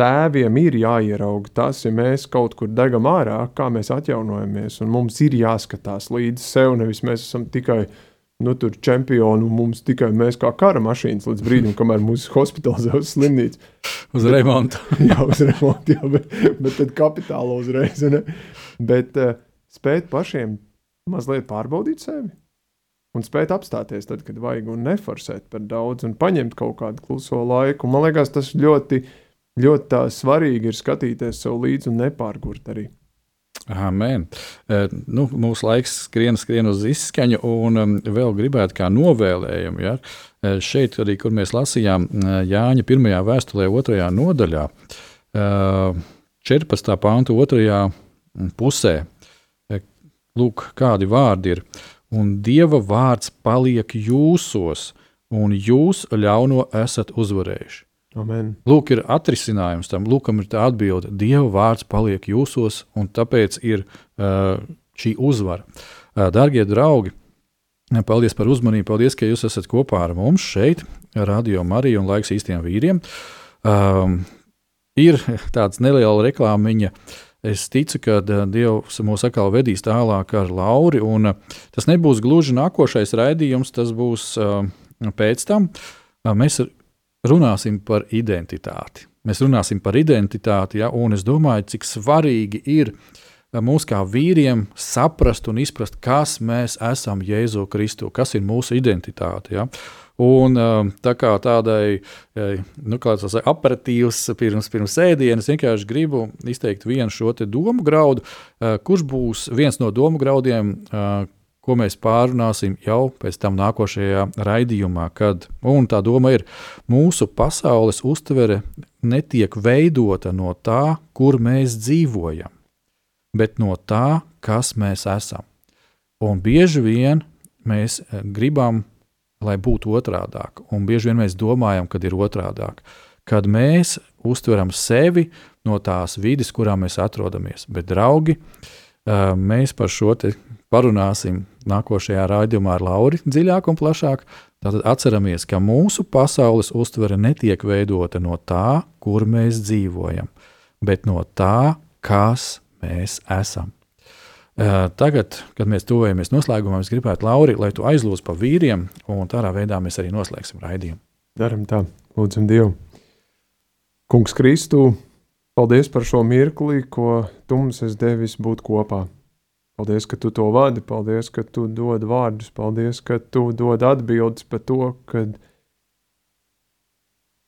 tēviem ir jāierauga tas, ja mēs kaut kur degam ārā, kā mēs atjaunojamies. Un mums ir jāskatās līdzi sev, nevis mēs esam tikai nu, tur čempioni, un mums tikai mēs kā kara mašīnas līdz brīdim, kamēr mūsu hospitalizē uz slimnīcu. Uz remontu. jā, uz remontu, jā, bet, bet tad kapitāla uzreiz. Ne? Bet uh, spēt pašiem mazliet pārbaudīt sevi. Un spēt apstāties tad, kad vajag, un neforsēt par daudz, un paņemt kaut kādu kluso laiku. Man liekas, tas ļoti ļoti svarīgi ir skatīties sev līdzi un nepārgurt arī. Amen. E, nu, mūsu laiks skrien, skrien uz izskaņu, un um, vēl gribētu kā novēlējumu. Ja? E, šeit arī, kur mēs lasījām e, Jāņa pirmajā vēstulē, otrajā nodaļā, e, 14. pānta otrajā pusē. Lūk, kādi vārdi ir. Un Dieva vārds paliek jūsos, un jūs ļauno esat uzvarējuši. Amen. Lūk, ir atrisinājums tam, lūkam, ir tā atbilde. Dieva vārds paliek jūsos, un tāpēc ir uh, šī uzvara. Uh, darbie draugi, paldies par uzmanību, paldies, ka jūs esat kopā ar mums šeit, Radio Marija un Laiks īstiem vīriem. Um, ir tāds neliela reklāmiņa. Es ticu, ka Dievs mūs atkal vedīs tālāk ar Lauri, un uh, tas nebūs gluži nākošais raidījums, tas būs uh, pēc tam. Uh, mēs runāsim par identitāti. Mēs runāsim par identitāti, ja, un es domāju, cik svarīgi ir eh, mums kā vīriem saprast un izprast, kas mēs esam Jēzu Kristu, kas ir mūsu identitāte. Ja. Un, eh, tā kā tādai eh, nu, aperitīvs pirms, pirms ēdienas, vienkārši gribu izteikt vienu šo domu graudu, kurš būs viens no domu graudiem, ko mēs pārunāsim jau pēc tam nākošajā raidījumā, kad tā doma ir, mūsu pasaules uztvere netiek veidota no tā, kur mēs dzīvojam, bet no tā, kas mēs esam. Un bieži vien mēs eh, gribam, lai būtu otrādāk, un bieži vien mēs domājam, kad ir otrādāk. Kad mēs uztveram sevi no tās vidas, kurā mēs atrodamies. Bet, draugi, eh, mēs par šo parunāsim nākošajā raidījumā ar Lauri dziļāk un plašāk. Tātad atceramies, ka mūsu pasaules uztvere netiek veidota no tā, kur mēs dzīvojam, bet no tā, kas mēs esam. Tagad, kad mēs tuvojamies noslēgumam, es gribētu, Lauri, lai tu aizlūdz par vīriem, un tādā veidā mēs arī noslēgsim raidījumu. Darām tā, lūdzam Dievu. Kungs Kristu, paldies par šo mirkli, ko tu mums esi devis būt kopā. Paldies, ka tu to vadi, paldies, ka tu dod vārdus, paldies, ka tu dod atbildes par to, ka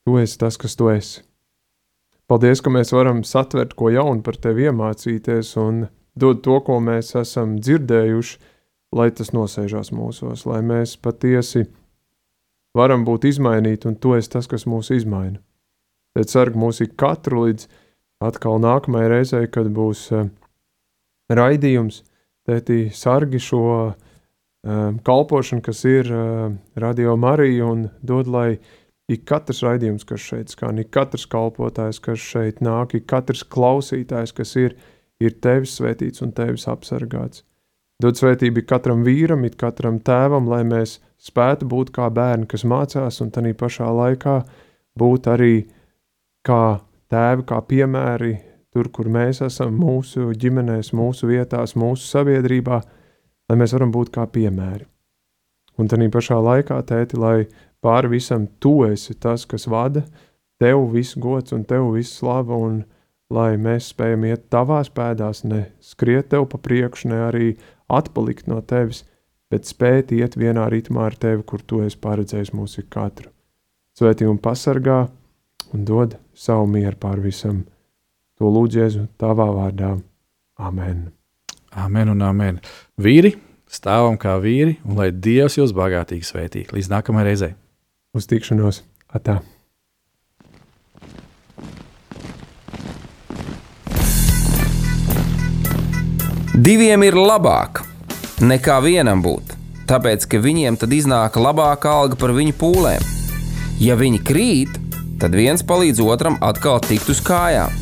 tu esi tas, kas tu esi. Paldies, ka mēs varam satvert ko jaunu par tevi iemācīties un dod to, ko mēs esam dzirdējuši, lai tas nosēžās mūsos, lai mēs patiesi varam būt izmainīti, un tu esi tas, kas mūs izmaina. Tad sarg mūs ik katru līdz atkal nākamajai reizei, kad būs uh, raidījums – tētī, sargi šo um, kalpošanu, kas ir uh, radio Marija, un dod, lai ik katrs raidījums, kas šeit skan, ik katrs kalpotājs, kas šeit nāk, ik katrs klausītājs, kas ir, ir tevis svētīts un tevis apsargāts. Dod svētību katram vīram, it katram tēvam, lai mēs spētu būt kā bērni, kas mācās, un tādā pašā laikā būt arī kā tēvi, kā piemēri tur, kur mēs esam, mūsu ģimenēs, mūsu vietās, mūsu sabiedrībā, lai mēs varam būt kā piemēri. Un tā pašā laikā, tēti, lai pāri visam tu esi tas, kas vada, tev viss gods un tev viss slava, un lai mēs spējam iet tavās pēdās, ne skriet tev pa priekšu, ne arī atpalikt no tevis, bet spēt iet vienā ritmā ar tevi, kur tu esi paredzējis mūsu katru. Svētī un pasargā un dod savu mieru pār visam. To lūdzu Jēzu tavā vārdā. Amen. Amen un amen. Vīri, stāvam kā vīri, un lai Dievs jūs bagātīgi svētī. Līdz nākamajai reizei. Uz tikšanos! Atā. Diviem ir labāk nekā vienam būt, tāpēc ka viņiem tad iznāk labāka alga par viņu pūlēm. Ja viņi krīt, tad viens palīdz otram atkal tikt uz kājām.